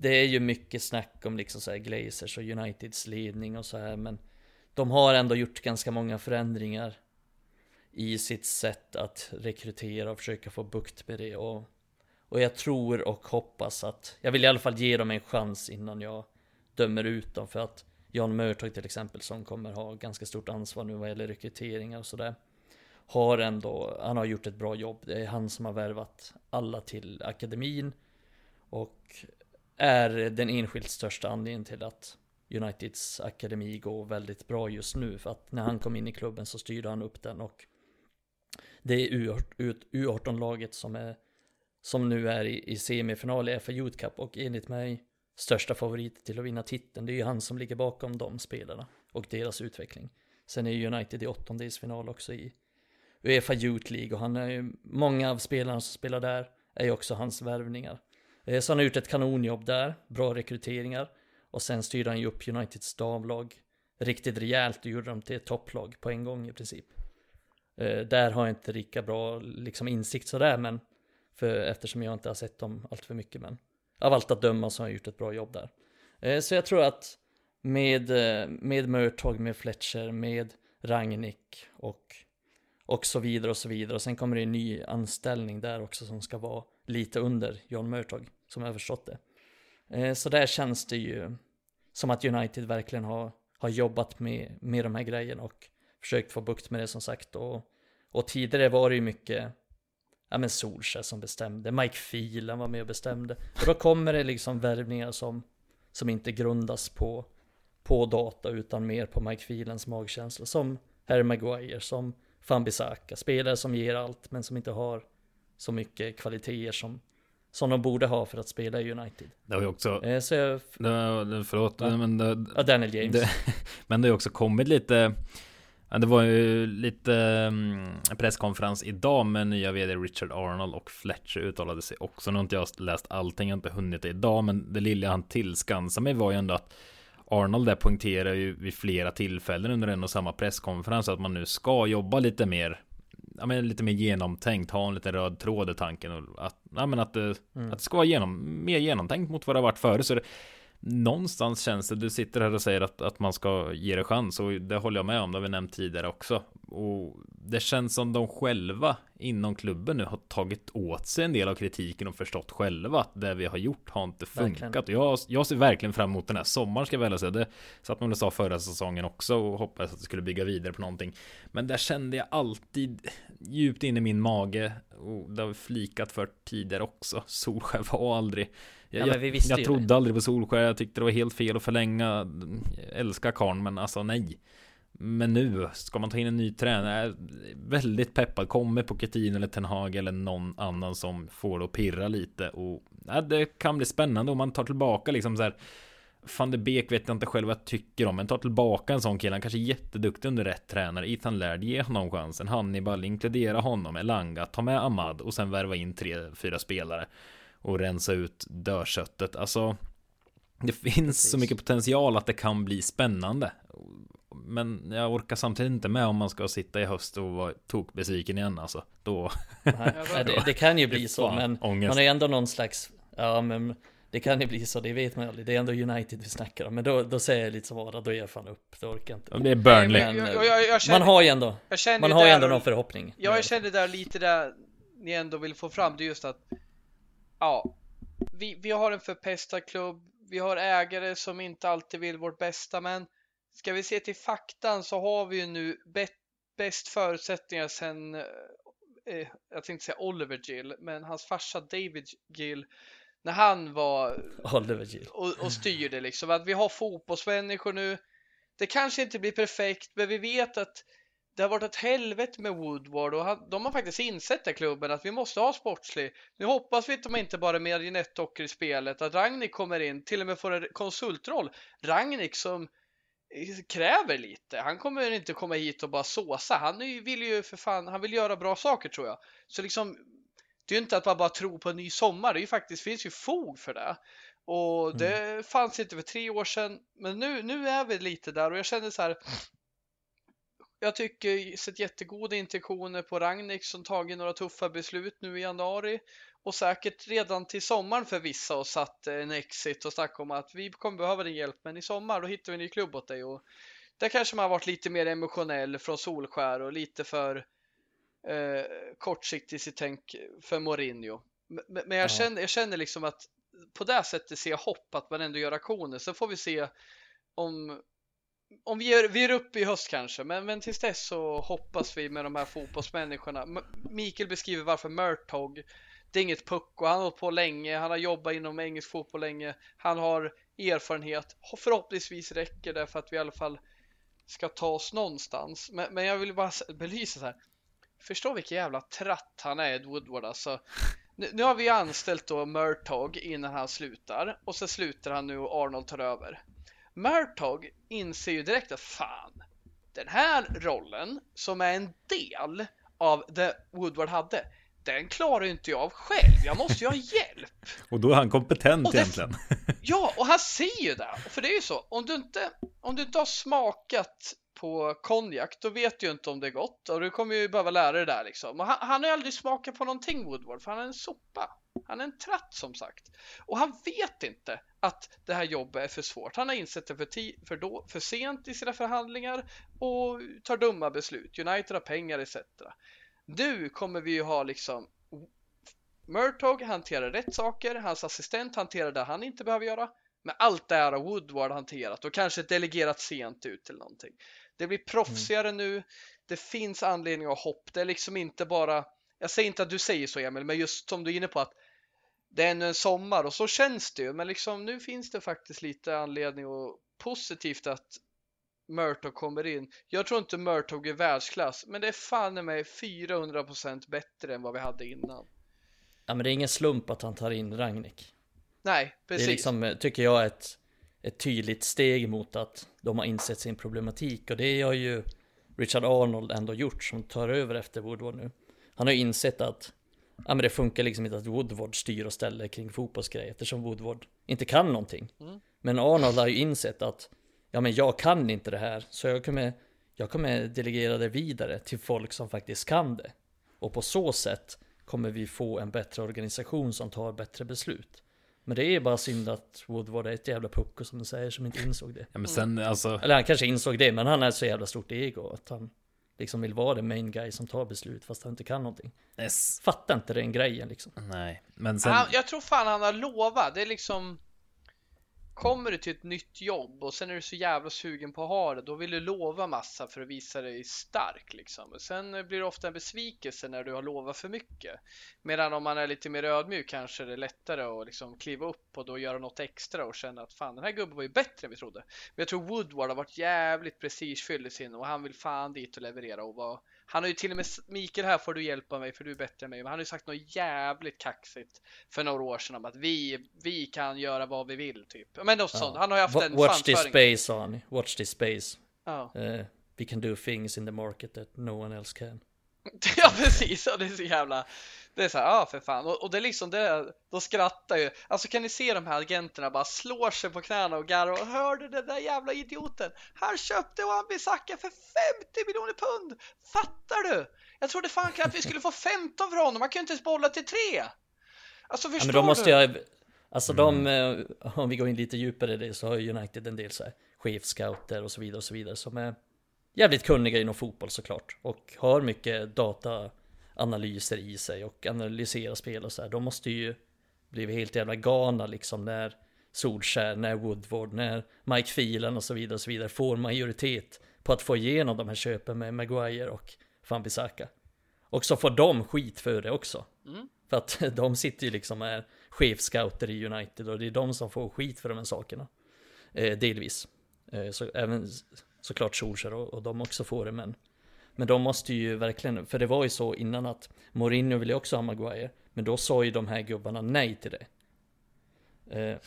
S3: det är ju mycket snack om liksom så här Glazers och Uniteds ledning och så här men de har ändå gjort ganska många förändringar i sitt sätt att rekrytera och försöka få bukt med det och, och jag tror och hoppas att jag vill i alla fall ge dem en chans innan jag dömer ut dem för att Jan Mörtag till exempel som kommer ha ganska stort ansvar nu vad gäller rekryteringar och sådär har ändå, han har gjort ett bra jobb. Det är han som har värvat alla till akademin och är den enskilt största anledningen till att Uniteds akademi går väldigt bra just nu för att när han kom in i klubben så styrde han upp den och det är U18-laget som är som nu är i, i semifinal i FA Youth Cup och enligt mig största favorit till att vinna titeln. Det är ju han som ligger bakom de spelarna och deras utveckling. Sen är United i åttondelsfinal också i Uefa Youth League och han är ju, många av spelarna som spelar där är ju också hans värvningar. Eh, så han har gjort ett kanonjobb där, bra rekryteringar och sen styrde han ju upp Uniteds damlag riktigt rejält och gjorde dem till ett topplag på en gång i princip. Eh, där har jag inte lika bra liksom insikt sådär men för eftersom jag inte har sett dem allt för mycket men av allt att döma så har han gjort ett bra jobb där. Eh, så jag tror att med, med Murtog, med Fletcher, med Rangnick och, och så vidare och så vidare. Och sen kommer det en ny anställning där också som ska vara lite under John Murtog, som jag har förstått det. Eh, så där känns det ju som att United verkligen har, har jobbat med, med de här grejerna och försökt få bukt med det som sagt. Och, och tidigare var det ju mycket ja men Solskjaer som bestämde, Mike Phelan var med och bestämde. Och då kommer det liksom värvningar som, som inte grundas på, på data utan mer på Mike Phelans magkänsla. Som Harry Maguire, som Fambisaka, spelare som ger allt men som inte har så mycket kvaliteter som, som de borde ha för att spela i United.
S1: Det har ju också...
S3: Eh, så jag,
S1: det, förlåt, ja. men det,
S3: ja, Daniel James. Det,
S1: men det har också kommit lite det var ju lite um, presskonferens idag med nya vd Richard Arnold och Fletcher uttalade sig också. Nu har inte jag läst allting, jag har inte hunnit det idag, men det lilla han tillskansade mig var ju ändå att Arnold där poängterar ju vid flera tillfällen under en och samma presskonferens att man nu ska jobba lite mer Ja men lite mer genomtänkt, ha en liten röd tråd i tanken och att, ja, men att, det, mm. att det ska vara genom, mer genomtänkt mot vad det har varit förut. Så det, någonstans känns det, du sitter här och säger att, att man ska ge det chans och det håller jag med om, det har vi nämnt tidigare också. Och det känns som de själva inom klubben nu har tagit åt sig en del av kritiken och förstått själva att det vi har gjort har inte funkat. Jag, jag ser verkligen fram emot den här sommaren ska jag väl säga. Det satt man och sa förra säsongen också och hoppades att det skulle bygga vidare på någonting. Men där kände jag alltid djupt in i min mage och det har vi flikat för tidigare också. Solskär var aldrig
S3: Ja,
S1: jag,
S3: visste
S1: jag
S3: ju
S1: trodde aldrig på Solskär, jag tyckte det var helt fel att förlänga. Jag älskar karln men alltså nej. Men nu, ska man ta in en ny tränare? Jag Väldigt peppad, kommer Pochettino eller Ten Hag eller någon annan som får det att pirra lite? Och ja, Det kan bli spännande om man tar tillbaka liksom så här Van de Beek vet jag inte själv vad jag tycker om Men tar tillbaka en sån kille. Han kanske är jätteduktig under rätt tränare. Ethan Laird, ge honom chansen. Hannibal, inkludera honom. Elanga, ta med Ahmad och sen värva in tre, fyra spelare Och rensa ut dörrköttet Alltså Det finns
S3: Precis.
S1: så mycket potential att det kan bli spännande Men jag orkar samtidigt inte med om man ska sitta i höst och vara tokbesviken igen alltså Då
S3: Nej, det, det kan ju bli så, men
S1: ångest.
S3: man har ju ändå någon slags, ja men det kan ju bli så, det vet man ju aldrig. Det är ändå United vi snackar om, men då, då säger jag lite som Ara, då ger jag fan upp, det orkar jag inte.
S1: Det är Burnley
S2: Men- jag- jag- jag känner-
S3: man har ju ändå,
S2: känner
S3: man har ju ändå någon förhoppning.
S2: Ja, jag kände där lite där ni ändå vill få fram, det är just att ja, vi, vi har en förpestad klubb, vi har ägare som inte alltid vill vårt bästa, men ska vi se till faktan så har vi ju nu bäst förutsättningar sen, eh, eh, jag tänkte säga Oliver Gill, men hans farsa David Gill, när han var
S3: Oliver Gill.
S2: och, och styrde liksom. Att vi har fotbollsmänniskor nu. Det kanske inte blir perfekt, men vi vet att det har varit ett helvete med Woodward och han, de har faktiskt insett det klubben att vi måste ha sportslig. Nu hoppas vi att de inte bara är marionettdockor i spelet, att Ragnik kommer in, till och med får en konsultroll. Ragnik som kräver lite. Han kommer inte komma hit och bara såsa. Han vill ju för fan, han vill göra bra saker tror jag. Så liksom, det är ju inte att man bara tror på en ny sommar. Det är ju faktiskt, finns ju fog för det. Och det fanns inte för tre år sedan. Men nu, nu är vi lite där och jag känner så här. Jag tycker sett jättegoda intentioner på Ragnik som tagit några tuffa beslut nu i januari och säkert redan till sommaren för vissa och satt en exit och snackat om att vi kommer behöva din hjälp men i sommar då hittar vi en ny klubb åt dig och där kanske man har varit lite mer emotionell från Solskär och lite för eh, kortsiktig i sitt tänk för Mourinho. Men, men jag,
S3: Ja.
S2: känner, jag känner liksom att på det sättet ser jag hopp att man ändå gör aktioner. Sen får vi se om om vi är, vi är uppe i höst kanske, men, men tills dess så hoppas vi med de här fotbollsmänniskorna. M- Mikael beskriver varför Murtog, det är inget pucko, han har hållit på länge, han har jobbat inom engelsk fotboll länge, han har erfarenhet. Förhoppningsvis räcker det för att vi i alla fall ska ta oss någonstans. Men, men jag vill bara belysa så här. Förstå vilken jävla tratt han är, Ed Woodward alltså. Nu, nu har vi anställt då Murtog innan han slutar och så slutar han nu och Arnold tar över. Murtog inser ju direkt att fan, den här rollen som är en del av det Woodward hade, den klarar ju inte jag av själv. Jag måste ju ha hjälp.
S1: Och då är han kompetent
S2: Och det-
S1: egentligen
S2: Ja, och han ser ju det. För det är ju så, om du inte, om du inte har smakat på konjak, då vet du ju inte om det är gott och du kommer ju behöva lära dig det där liksom. Och han, han har ju aldrig smakat på någonting Woodward, för han är en sopa. Han är en tratt som sagt. Och han vet inte att det här jobbet är för svårt. Han har insett det för, för, då, för sent i sina förhandlingar och tar dumma beslut. United har pengar etc. Nu kommer vi ju ha liksom Murtog hanterar rätt saker, hans assistent hanterar det han inte behöver göra. Men allt det här har Woodward hanterat och kanske delegerat sent ut till någonting. Det blir proffsigare nu. Det finns anledning att hopp. Det är liksom inte bara, jag säger inte att du säger så Emil, men just som du är inne på att det är ännu en sommar och så känns det ju. Men liksom nu finns det faktiskt lite anledning och positivt att Murtog kommer in. Jag tror inte Murtog är världsklass, men det är fan i mig 400% bättre än vad vi hade innan.
S3: Ja men det är ingen slump att han tar in Ragnik.
S2: Nej, precis.
S3: Det är liksom, tycker jag, ett, ett tydligt steg mot att de har insett sin problematik. Och det har ju Richard Arnold ändå gjort som tar över efter Woodward nu. Han har ju insett att ja, men det funkar liksom inte att Woodward styr och ställer kring fotbollsgrejer eftersom Woodward inte kan någonting.
S2: Mm.
S3: Men Arnold har ju insett att ja men jag kan inte det här så jag kommer, jag kommer delegera det vidare till folk som faktiskt kan det. Och på så sätt kommer vi få en bättre organisation som tar bättre beslut. Men det är bara synd att Woodward är ett jävla pucko som du säger som inte insåg det.
S1: Ja men sen alltså
S3: Eller han kanske insåg det, men han ett så jävla stort ego att han liksom vill vara den main guy som tar beslut fast han inte kan någonting.
S1: yes.
S3: Fattar inte den grejen liksom.
S1: Nej Men sen
S2: Han, jag tror fan han har lovat. Det är liksom Kommer du till ett nytt jobb och sen är du så jävla sugen på att ha det, då vill du lova massa för att visa dig stark liksom. Och sen blir det ofta en besvikelse när du har lovat för mycket. Medan om man är lite mer ödmjuk kanske det är lättare att liksom kliva upp och då göra något extra och känna att fan den här gubben var ju bättre än vi trodde. Men jag tror Woodward har varit jävligt prestigefylld i sin och han vill fan dit och leverera och vara han har ju till och med Mikael här får du hjälpa mig för du är bättre än mig. Men han har ju sagt något jävligt kaxigt för några år sedan om att vi, vi kan göra vad vi vill typ. Men något ja. sånt. Han har ju haft en
S3: Watch this space han. Watch this space.
S2: Ja.
S3: Uh, we can do things in the market that no one else can.
S2: ja precis, och det är så jävla det är så här, ja ah, för fan. Och, och, det är liksom det, då skrattar ju. Alltså kan ni se de här agenterna bara slår sig på knäna och garvar och hörde den där jävla idioten. Han köpte Wan-Bissaka för 50 miljoner pund. Fattar du? Jag trodde fan att vi skulle få 15 för honom. Man kan ju inte ens bolla till tre. Alltså förstår ja, men då måste
S3: du? Jag, alltså mm. de, eh, om vi går in lite djupare i det så har United en del så här chefscouter och så vidare och så vidare som är jävligt kunniga inom fotboll såklart och har mycket data analyser i sig och analysera spel och så här. De måste ju bli helt jävla galna liksom när Solskär, när Woodward, när Mike Phelan och så vidare och så vidare får majoritet på att få igenom de här köpen med Maguire och Van Bissaka. Och så får de skit för det också. Mm. För att de sitter ju liksom med chefscouter i United och det är de som får skit för de här sakerna. Eh, delvis. Eh, så även såklart Solskär och, och de också får det men men de måste ju verkligen, för det var ju så innan att Mourinho ville också ha Maguire. Men då sa ju de här gubbarna nej till det. Eh,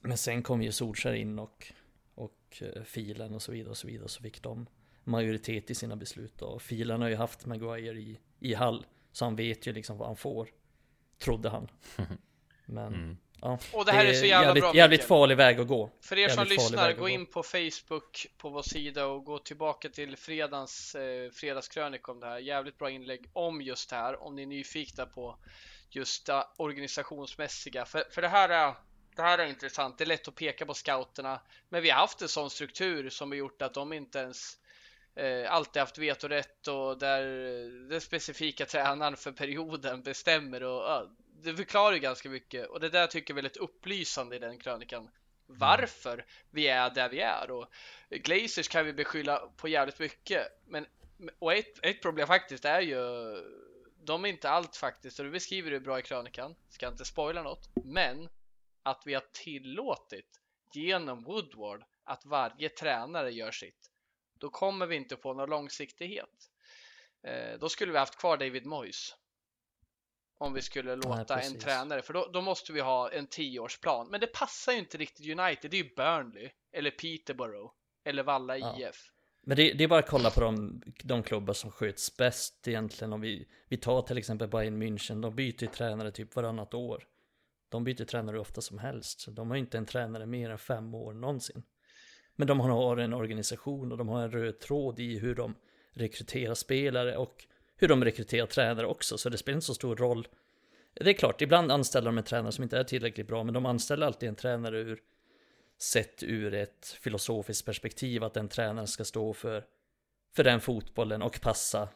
S3: men sen kom ju Solskär in och, och eh, filen och så vidare och så vidare. Så fick de majoritet i sina beslut. Och filen har ju haft Maguire i, i Hall. Så han vet ju liksom vad han får. Trodde han. Men mm. Ja,
S2: och det här det är, så jävla
S3: jävligt,
S2: bra
S3: Jävligt farlig väg att gå.
S2: För er som lyssnar, gå in på Facebook på vår sida och gå tillbaka till fredagens eh, fredagskrönika om det här. Jävligt bra inlägg om just det här, om ni är nyfikna på just det organisationsmässiga. För, för det här är det här är intressant. Det är lätt att peka på scouterna, men vi har haft en sån struktur som har gjort att de inte ens eh, alltid haft vetorätt och där den specifika tränaren för perioden bestämmer och det förklarar ju ganska mycket och det där tycker jag är väldigt upplysande i den krönikan. Varför vi är där vi är och Glazers kan vi beskylla på jävligt mycket. Men och ett, ett problem faktiskt är ju de är inte allt faktiskt och du beskriver det bra i krönikan. Ska inte spoila något, men att vi har tillåtit genom Woodward att varje tränare gör sitt. Då kommer vi inte få någon långsiktighet. Eh, då skulle vi haft kvar David Moyes om vi skulle låta Nej, en tränare, för då, då, måste vi ha en tioårsplan. Men det passar ju inte riktigt United, det är ju Burnley eller Peterborough eller Valla ja. IF.
S3: Men det, det, är bara att kolla på de, de klubbar som sköts bäst egentligen. Om vi, vi tar till exempel Bayern München, de byter ju tränare typ varannat år. De byter tränare ofta som helst, de har inte en tränare mer än fem år någonsin. Men de har en organisation och de har en röd tråd i hur de rekryterar spelare och hur de rekryterar tränare också, så det spelar inte så stor roll. Det är klart, ibland anställer de en tränare som inte är tillräckligt bra, men de anställer alltid en tränare ur sett ur ett filosofiskt perspektiv att den tränaren ska stå för, för den fotbollen och passa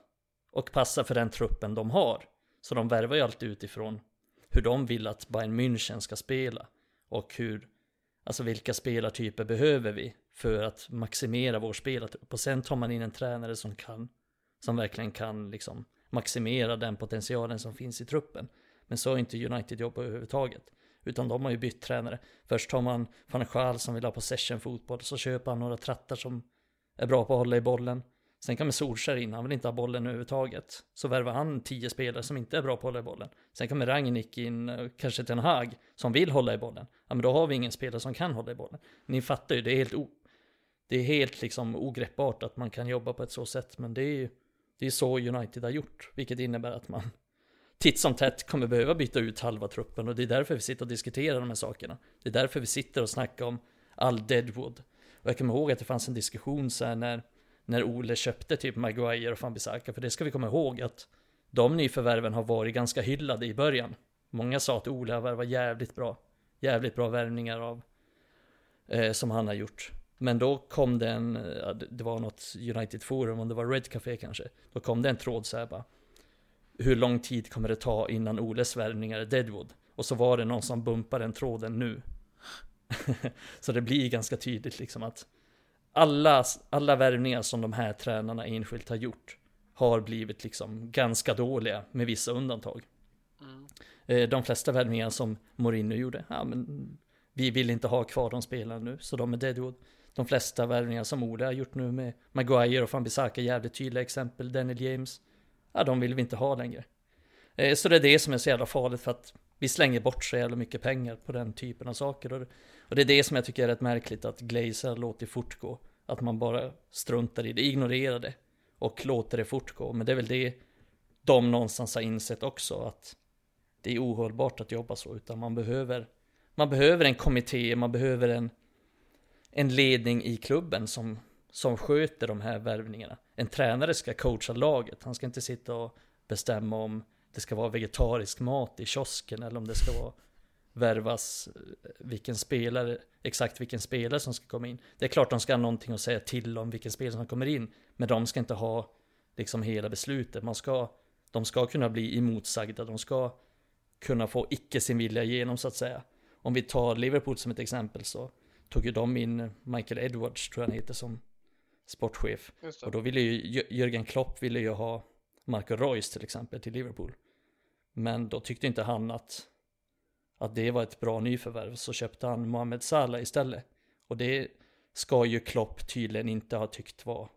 S3: och passa för den truppen de har. Så de värvar ju alltid utifrån hur de vill att Bayern München ska spela och hur, alltså vilka spelartyper behöver vi för att maximera vår spelartrupp och sen tar man in en tränare som kan som verkligen kan liksom maximera den potentialen som finns i truppen. Men så har inte United jobbat överhuvudtaget. Utan de har ju bytt tränare. Först har man van Schaal som vill ha possession fotboll. Så köper han några trattar som är bra på att hålla i bollen. Sen kommer Solskär in, han vill inte ha bollen överhuvudtaget. Så värvar han tio spelare som inte är bra på att hålla i bollen. Sen kommer Ragnik in, kanske till en Hag, som vill hålla i bollen. Ja men då har vi ingen spelare som kan hålla i bollen. Ni fattar ju, det är helt, o det är helt liksom ogreppbart att man kan jobba på ett så sätt. Men det är ju det är så United har gjort, vilket innebär att man titt som tätt kommer behöva byta ut halva truppen och det är därför vi sitter och diskuterar de här sakerna. Det är därför vi sitter och snackar om all Deadwood. Och jag kommer ihåg att det fanns en diskussion så här när, när Ole köpte typ Maguire och Fambisaka, för det ska vi komma ihåg att de nyförvärven har varit ganska hyllade i början. Många sa att Ole har värvat jävligt bra, jävligt bra värvningar av eh, som han har gjort. Men då kom det en, det var något United Forum, om det var Red Café kanske. Då kom det en tråd så här bara. Hur lång tid kommer det ta innan Oles värvningar är Deadwood? Och så var det någon som bumpade den tråden nu. så det blir ganska tydligt liksom att alla, alla värvningar som de här tränarna enskilt har gjort har blivit liksom ganska dåliga med vissa undantag. Mm. Eh, de flesta värvningar som Mourinho gjorde, ja men vi vill inte ha kvar de spelarna nu, så de är deadwood. De flesta värvningar som Ole har gjort nu med Maguire och Fambisaka, jävligt tydliga exempel, Daniel James, ja de vill vi inte ha längre. Eh, så det är det som är så jävla farligt för att vi slänger bort så jävla mycket pengar på den typen av saker. Och det är det som jag tycker är rätt märkligt att Glazer låter fortgå. Att man bara struntar i det, ignorerar det och låter det fortgå. Men det är väl det de någonstans har insett också att det är ohållbart att jobba så utan man behöver man behöver en kommitté, man behöver en en ledning i klubben som som sköter de här värvningarna. En tränare ska coacha laget, han ska inte sitta och bestämma om det ska vara vegetarisk mat i kiosken eller om det ska vara värvas eh, vilken spelare, exakt vilken spelare som ska komma in. Det är klart de ska ha någonting att säga till om vilken spelare som kommer in, men de ska inte ha liksom hela beslutet. Man ska, de ska kunna bli emotsagda, de ska kunna få icke sin vilja igenom så att säga. Om vi tar Liverpool som ett exempel så tog ju de in Michael Edwards, tror jag han heter, som sportchef. Och då ville ju Jörgen Klopp ville ju ha Marco Reus till exempel till Liverpool. Men då tyckte inte han att, att det var ett bra nyförvärv, så köpte han Mohamed Salah istället. Och det ska ju Klopp tydligen inte ha tyckt var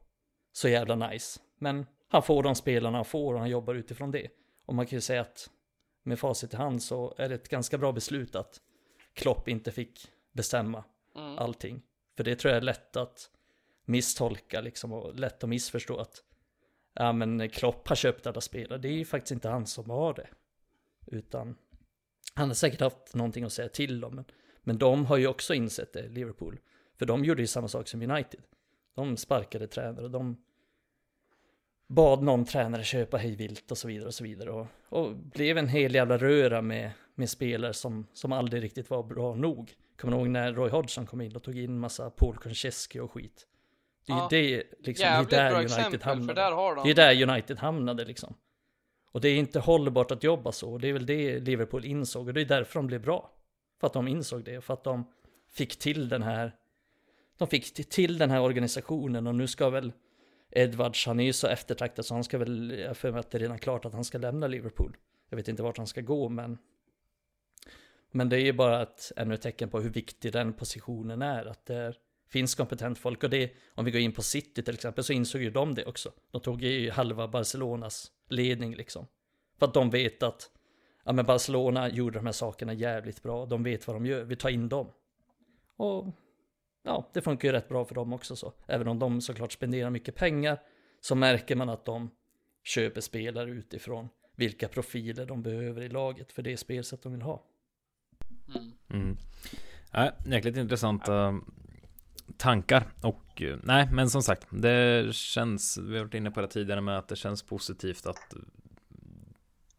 S3: så jävla nice. Men han får de spelarna han får och han jobbar utifrån det. Och man kan ju säga att med facit i hand så är det ett ganska bra beslut att Klopp inte fick bestämma mm. allting. För det tror jag är lätt att misstolka liksom och lätt att missförstå att ja men Klopp har köpt alla spelare. Det är ju faktiskt inte han som har det. Utan han har säkert haft någonting att säga till om. Men, men de har ju också insett det, Liverpool. För de gjorde ju samma sak som United. De sparkade tränare, de bad någon tränare köpa hej vilt och så vidare och så vidare. Och, och blev en hel jävla röra med, med spelare som, som aldrig riktigt var bra nog. Kommer ihåg när Roy Hodgson kom in och tog in massa Paul Konchesky och skit. Det är ju det, liksom,
S2: Jävligt det är där United exempel, hamnade. De...
S3: Det är där United hamnade liksom. Och det är inte hållbart att jobba så. Och det är väl det Liverpool insåg. Och det är därför de blev bra. För att de insåg det. För att de fick till den här de fick till den här organisationen och nu ska väl Edwards, han är ju så eftertraktad så han ska väl, jag för mig att det är redan klart att han ska lämna Liverpool. Jag vet inte vart han ska gå men men det är ju bara ett ännu ett tecken på hur viktig den positionen är, att det är, finns kompetent folk och det, om vi går in på City till exempel så insåg ju de det också. De tog ju halva Barcelonas ledning liksom. För att de vet att, ja men Barcelona gjorde de här sakerna jävligt bra, de vet vad de gör, vi tar in dem. Och ja, det funkar ju rätt bra för dem också så. Även om de såklart spenderar mycket pengar så märker man att de köper spelare utifrån vilka profiler de behöver i laget för det spelsätt de vill ha.
S1: Mm. Mm. Ja, jäkligt intressanta tankar och eh, nej, men som sagt, det känns, vi har varit inne på det tidigare med att det känns positivt att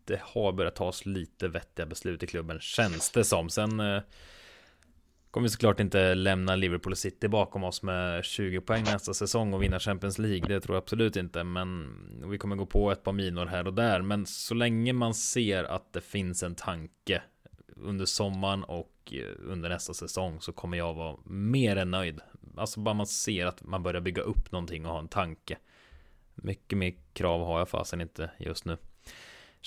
S1: det har börjat tas lite vettiga beslut i klubben, känns det som. Sen eh, kommer vi såklart inte lämna Liverpool City bakom oss med 20 poäng nästa säsong och vinna Champions League. Det tror jag absolut inte, men vi kommer gå på ett par minor här och där. Men så länge man ser att det finns en tanke under sommaren och eh, under nästa säsong så kommer jag vara mer än nöjd. Alltså bara man ser att man börjar bygga upp någonting och ha en tanke. Mycket mer krav har jag fasen inte just nu.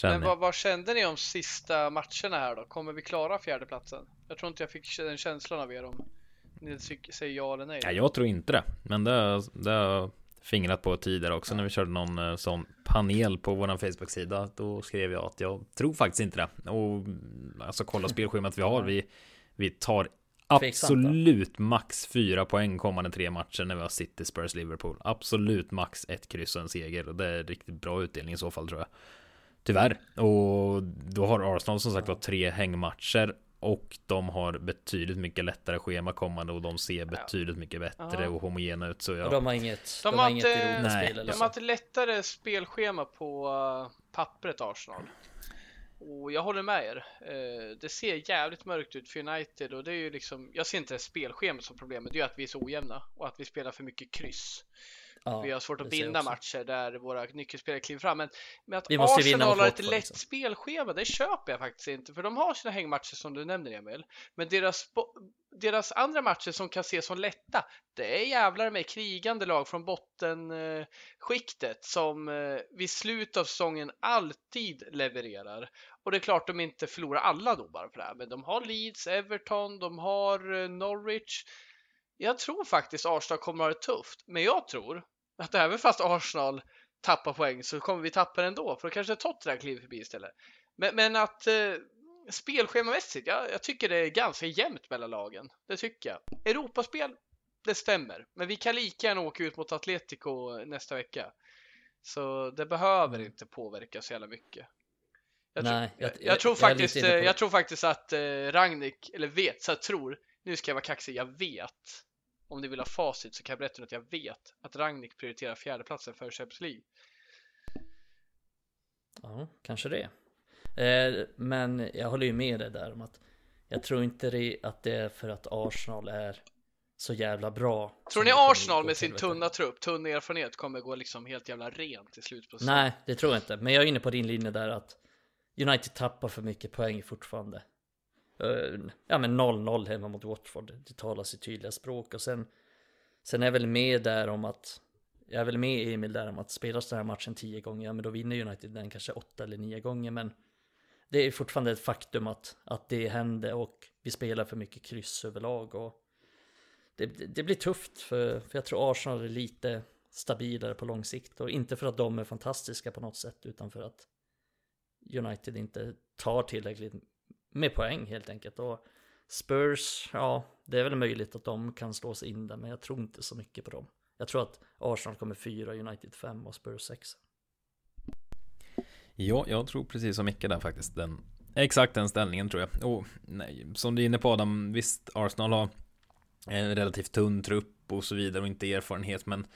S2: Men vad, vad, kände ni om sista matcherna här då? Kommer vi klara fjärdeplatsen? Jag tror inte jag fick den känslan av er om ni säger ja eller nej.
S1: Ja, jag tror inte det. Men det, det fingrat på tidigare också när vi körde någon eh, sån panel på vår Facebook-sida. Då skrev jag att jag tror faktiskt inte det. Och alltså kolla spelschemat vi har. Vi, vi tar absolut max fyra poäng kommande tre matcher när vi har City, Spurs, Liverpool. Absolut max ett kryss och en seger. Och det är riktigt bra utdelning i så fall tror jag. Tyvärr. Och då har Arsenal som sagt var tre hängmatcher. Och de har betydligt mycket lättare schema kommande och de ser betydligt mycket bättre ja. och homogena ut. Så
S3: ja. Och de har inget,
S2: de, de har inget Europaspel De har ett lättare spelschema på uh, pappret Arsenal. Och jag håller med er. Uh, det ser jävligt mörkt ut för United och det är ju liksom, jag ser inte spelschemat som problemet, det är ju att vi är så ojämna och att vi spelar för mycket kryss. Ja, vi har svårt att vinna matcher där våra nyckelspelare kliver fram. Men med att
S3: Vi måste
S2: Arsenal har ett lätt
S3: liksom.
S2: spelschema, det köper jag faktiskt inte. För de har sina hängmatcher som du nämner Emil. Men deras, deras andra matcher som kan ses som lätta, det är jävlar med krigande lag från bottenskiktet som eh, vid slutet av säsongen alltid levererar. Och det är klart de inte förlorar alla då bara för det här, men de har Leeds, Everton, de har eh, Norwich. Jag tror faktiskt Arsenal kommer att ha det tufft, men jag tror att även fast Arsenal tappar poäng så kommer vi tappa den ändå, för då kanske Tottenham kliver förbi istället. Men, men att eh, spelschemamässigt, ja, jag tycker det är ganska jämnt mellan lagen. Det tycker jag. Europaspel, det stämmer, men vi kan lika gärna åka ut mot Atletico nästa vecka. Så det behöver inte påverka så jävla mycket. Jag,
S3: Nej,
S2: tror, jag,
S3: jag-
S2: jag,
S3: jag-
S2: tror
S3: jag
S2: faktiskt, eh, jag tror faktiskt att eh, Ragnik, eller vet, så jag tror, nu ska jag vara kaxig, jag vet. Om ni vill ha facit så kan jag berätta att jag vet att Ragnik prioriterar fjärdeplatsen för Champions League.
S3: Ja, kanske det. Eh, men jag håller ju med dig där om att jag tror inte det, att det är för att Arsenal är så jävla bra.
S2: Tror ni Arsenal med sin tunna trupp, tunn erfarenhet kommer gå liksom helt jävla rent i slutet säsongen?
S3: Nej, det tror jag inte. Men jag är inne på din linje där att United tappar för mycket poäng fortfarande. Eh, ja men 0-0 hemma mot Watford. Det talar sitt tydliga språk. Och sen, sen är jag väl med där om att jag är väl med Emil där om att spelas den här matchen tio gånger, ja men då vinner United den kanske åtta eller nio gånger. Men det är fortfarande ett faktum att, att det hände och vi spelar för mycket kryss överlag. Och det, det blir tufft för, för jag tror Arsenal är lite stabilare på lång sikt. Och inte för att de är fantastiska på något sätt utan för att United inte tar tillräckligt med poäng helt enkelt. Och Spurs, ja, det är väl möjligt att de kan slå sig in där, men jag tror inte så mycket på dem. Jag tror att Arsenal kommer fyra, United fem och Spurs sex.
S1: Ja, jag tror precis som Micke där faktiskt. Den, exakt den ställningen tror jag. Och nej, som du är inne på Adam, visst Arsenal har en relativt tunn trupp och så vidare och inte erfarenhet, men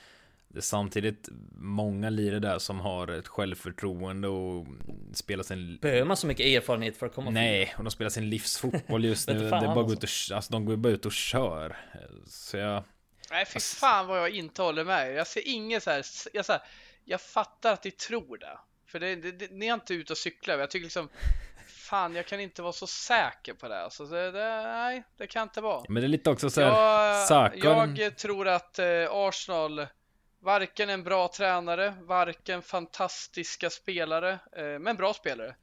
S1: det är samtidigt många lirare där som har ett självförtroende och spelar sin
S3: Behöver man så mycket erfarenhet för att komma
S1: Nej, och de spelar sin livsfotboll just nu. Det är bara
S3: alltså.
S1: ut och, alltså de går bara ut och kör. Så jag,
S2: Nej, fy
S1: Ass-
S2: fan vad jag inte håller med. Jag ser inget så här, jag, så här, jag fattar att ni tror det. För det, det, det, ni är inte ute och cyklar. Jag tycker liksom, fan jag kan inte vara så säker på det. Alltså, det, det nej, det kan inte vara.
S1: men det är lite också så här,
S2: Jag, jag tror att eh, Arsenal, varken en bra tränare, varken fantastiska spelare, eh, men bra spelare.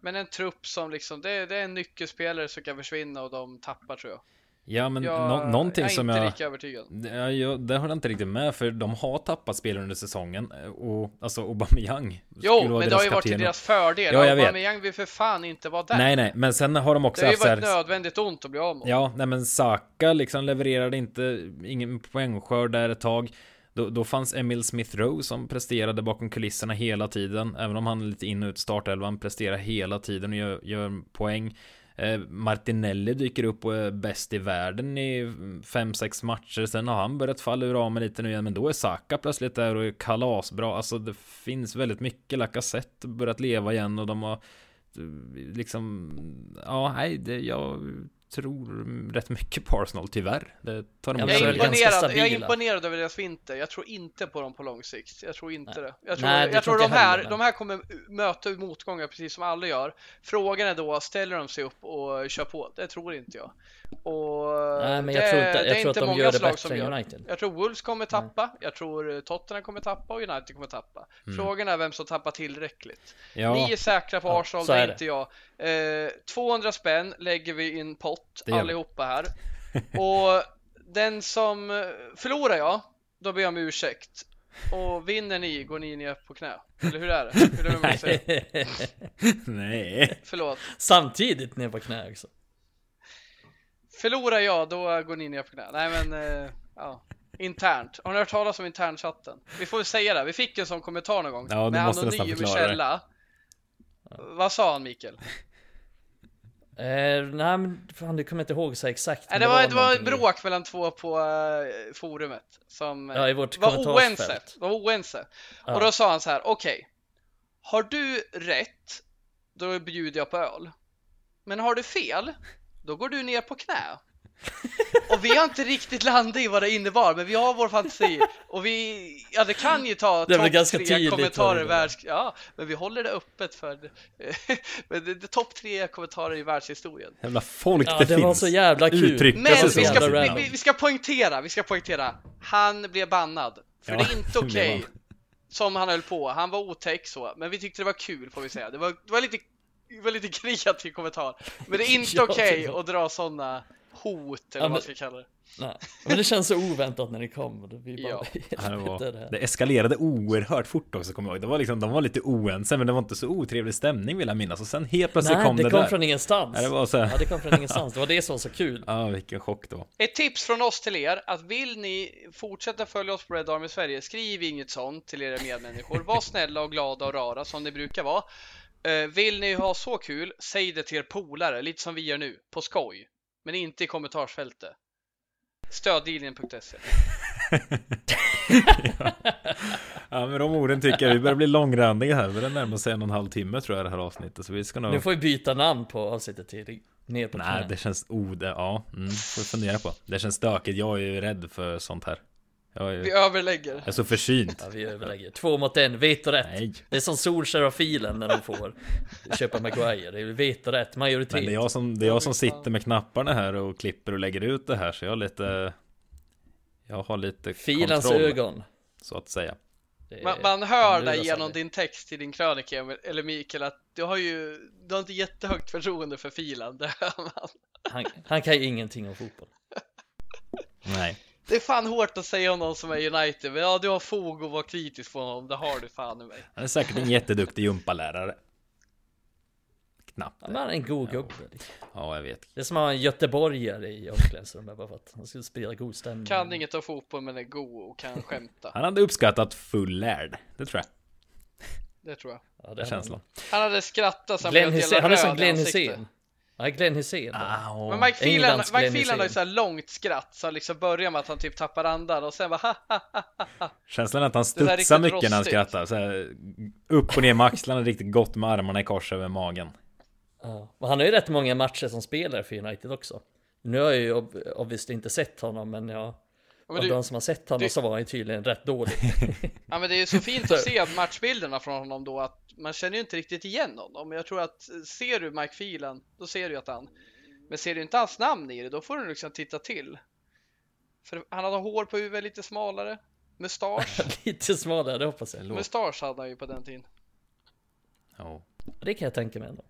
S2: Men en trupp som liksom, det, det är en nyckelspelare som kan försvinna och de tappar tror jag.
S1: ja men
S2: Jag,
S1: nå, någonting
S2: jag är
S1: som
S2: inte
S1: jag,
S2: lika övertygad.
S1: Ja, jag, det håller jag inte riktigt med för de har tappat spel under säsongen och alltså Aubameyang
S2: Jo, men det har ju varit till deras fördel.
S1: Ja, jag vet.
S2: Aubameyang vill för fan inte vara där.
S1: Nej nej, men sen har de också
S2: det har ju
S1: så här,
S2: varit nödvändigt ont att bli av med.
S1: Ja, nej men Saka liksom levererade inte ingen poängskörd där ett tag. Då, då fanns Emil Smith Rowe som presterade bakom kulisserna hela tiden. Även om han är lite in och ut startelvan, presterar hela tiden och gör, gör poäng. Eh, Martinelli dyker upp och är bäst i världen i 5-6 matcher. Sen har han börjat falla ur ramen lite nu igen. Men då är Saka plötsligt där och är kalasbra. Alltså det finns väldigt mycket. Lacazette börjat leva igen och de har eh, liksom... Ja, nej, det, jag tror rätt mycket på Arsenal tyvärr. Det tar emot
S2: Jag är, imponerad, jag är imponerad över deras vinter. Jag tror inte på dem på lång sikt. Jag tror inte
S3: Nej.
S2: det. Jag tror,
S3: Nej, det
S2: jag
S3: tror
S2: de, här,
S3: heller,
S2: de här kommer möta motgångar precis som alla gör. Frågan är då, ställer de sig upp och kör på? Det tror inte jag. Och
S3: Nej men
S2: det,
S3: jag tror inte,
S2: det
S3: jag tror att
S2: inte
S3: de
S2: många
S3: gör det bättre
S2: som
S3: än
S2: gör.
S3: United.
S2: Jag tror Wolves kommer tappa, jag tror Tottenham kommer tappa och United kommer tappa.
S3: Mm.
S2: Frågan är vem som tappar tillräckligt.
S1: Ja,
S2: Ni är säkra på Arsenal, det
S3: är det.
S2: inte jag. Eh, 200 spänn lägger vi i en pott,
S1: Det
S2: allihopa här. Och den som eh, förlorar jag, då ber jag om ursäkt. Och vinner ni, går ni ner på knä. Eller hur är det? Hur är det
S1: nej.
S2: Förlåt.
S3: Samtidigt ner på knä också.
S2: Förlorar jag, då går ni ner på knä. Nej men, eh, ja. Internt. Har ni hört talas om internchatten? Vi får väl säga det. Vi fick en sån kommentar någon gång.
S1: Ja, du
S2: med anonym källa. Vad sa han Mikael?
S3: Eh, nej men fan du kommer inte ihåg så exakt.
S2: Nej, det var, det var
S3: i-
S2: bråk mellan två på eh, forumet som eh,
S3: Ja, i vårt
S2: var oense. Var oense.
S3: Ja.
S2: Och då sa han så här, okej. har du rätt, då bjuder jag på öl. Men har du fel, då går du ner på knä. Och vi har inte riktigt landat i vad det innebar, men vi har vår fantasi. Och vi, ja det kan ju ta
S3: Det
S2: topp
S3: ganska
S2: tre kommentarer
S3: det
S2: i världs... Ja, men vi håller det öppet för... men det, det topp tre kommentarer i världshistorien.
S1: Jävla folk
S3: Ja,
S1: det,
S3: det
S1: finns.
S3: var så jävla kul.
S1: Uttrycka
S2: Men vi
S1: så.
S2: ska, vi, vi, vi ska poängtera, vi ska poängtera. Han blev bannad. För
S1: Ja,
S2: det är inte
S1: det
S2: okej
S1: han.
S2: som han höll på. Han var otäck så, men vi tyckte det var kul får vi säga. Det var, det var lite lite kreativ kommentar. Men det är inte
S3: Ja,
S2: okej
S3: var-
S2: att dra sådana hot eller
S3: Ja,
S2: vad man ska kalla det.
S3: Nej. Men det känns så oväntat när det kom. och Vi bara,
S2: Ja.
S1: Det, var,
S3: det
S1: eskalerade oerhört fort också kommer jag ihåg. Det var liksom, de var lite oense men det var inte så otrevlig stämning vill jag minnas. Och sen helt plötsligt
S3: Nej,
S1: kom
S3: det,
S1: det,
S3: kom
S1: där.
S3: från ingenstans.
S1: Ja, det var så här.
S3: Ja, det kom från ingenstans. Det var det som var så kul.
S1: Ja, vilken chock var.
S2: Ett tips från oss till er att vill ni fortsätta följa oss på Red Army Sverige, skriv inget sånt till era medmänniskor. Var snälla och glada och rara som ni brukar vara. Eh, Vill ni ha så kul, säg det till er polare, lite som vi gör nu, på skoj. Men inte i kommentarsfältet. Stödlinjen.se
S1: Ja, med de orden tycker jag vi börjar bli långrandiga här. Vi börjar närma sig en och en halv timme tror jag det här avsnittet. Så vi ska nog...
S3: Nu får vi byta namn på avsnittet till ner på
S1: Nej,
S3: knä.
S1: det känns oh, det, ja, mm, får vi fundera på. Det känns stökigt. Jag är ju rädd för sånt här. Jag
S2: Vi
S1: jag
S2: överlägger.
S1: är så försynt.
S3: Ja, vi överlägger. Två mot en, vetorätt.
S1: Nej,
S3: Det är som Solskjaer och filen när de får köpa Maguire. Det är vetorätt, majoritet.
S1: men det är jag som, det är jag som sitter med knapparna här och klipper och lägger ut det här. Så jag har lite... Jag har lite
S3: Filans
S1: kontroll,
S3: ögon.
S1: så att säga.
S3: Är-
S2: Man, man hör dig genom din text i din krönika, eller Mikael, att du har ju du har inte jättehögt förtroende för filen. Det hör man.
S3: Han, han kan ju ingenting om fotboll.
S1: Nej.
S2: Det är fan hårt att säga om någon som är United, men ja, du har fog att vara kritisk på honom. Det har du fan i mig.
S1: Han är säkert en jätteduktig gympalärare. Knappt.
S3: Ja, men han är en god gubbe. liksom.
S1: Ja, jag vet.
S3: Det är som att ha en göteborgare i omklädningsrummet bara för att han skulle sprida god stämning.
S2: Kan inget om fotboll, men är god och kan skämta.
S1: Han hade uppskattat fullärd. Det tror jag.
S2: Det tror jag.
S3: Ja, det är
S1: känslan.
S2: Han hade skrattat så han
S3: Glenn
S2: blev helt
S3: han är som
S2: i
S3: Glenn
S2: ansiktet.
S3: Hysén. Ja, Glenn Hysén.
S1: Ah,
S2: Men Mike Phelan, Mike Phelan har ju
S3: Hysén.
S2: så här långt skratt, så liksom börjar med att han typ tappar andan och sen bara ha, ha, ha, ha.
S1: Känslan är att han studsar mycket när han
S2: rostigt.
S1: skrattar. Så här, upp och ner med axlarna riktigt gott med armarna i kors över magen.
S3: Ja. Och han har ju rätt många matcher som spelare för United också. Nu har jag ju ob- obviously inte sett honom, men jag...
S2: Men
S3: av
S2: du-
S3: de som har sett honom
S2: du-
S3: så var han ju tydligen rätt dålig.
S2: Ja men det är ju så fint att se matchbilderna från honom då att man känner ju inte riktigt igen honom. Men jag tror att ser du Mike Phelan, då ser du att han Men ser du inte hans namn i det, då får du liksom titta till. För han hade hår på huvudet lite smalare. Mustasch.
S3: Lite smalare, det hoppas jag.
S2: Mustasch hade han ju på den tiden.
S1: Ja.
S3: Det kan jag tänka mig ändå.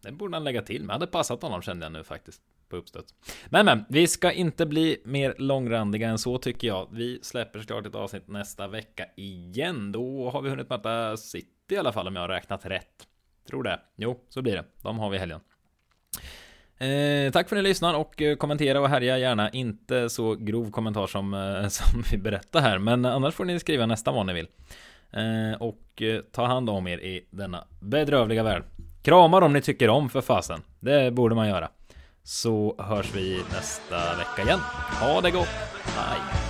S1: Det borde han lägga till med. Hade passat honom kände jag nu faktiskt. På uppstöt. Men men, vi ska inte bli mer långrandiga än så tycker jag. Vi släpper såklart ett avsnitt nästa vecka igen. Då har vi hunnit möta City i alla fall om jag har räknat rätt. Tror det. Jo, så blir det. De har vi i helgen. Eh, tack för att ni lyssnar och eh, kommentera och härja gärna. Inte så grov kommentar som, eh, som vi berättar här. Men annars får ni skriva nästa vad ni vill. Eh, och eh, ta hand om er i denna bedrövliga värld. Krama om ni tycker om för fasen. Det borde man göra. Så hörs vi nästa vecka igen. Ha det gott. Bye!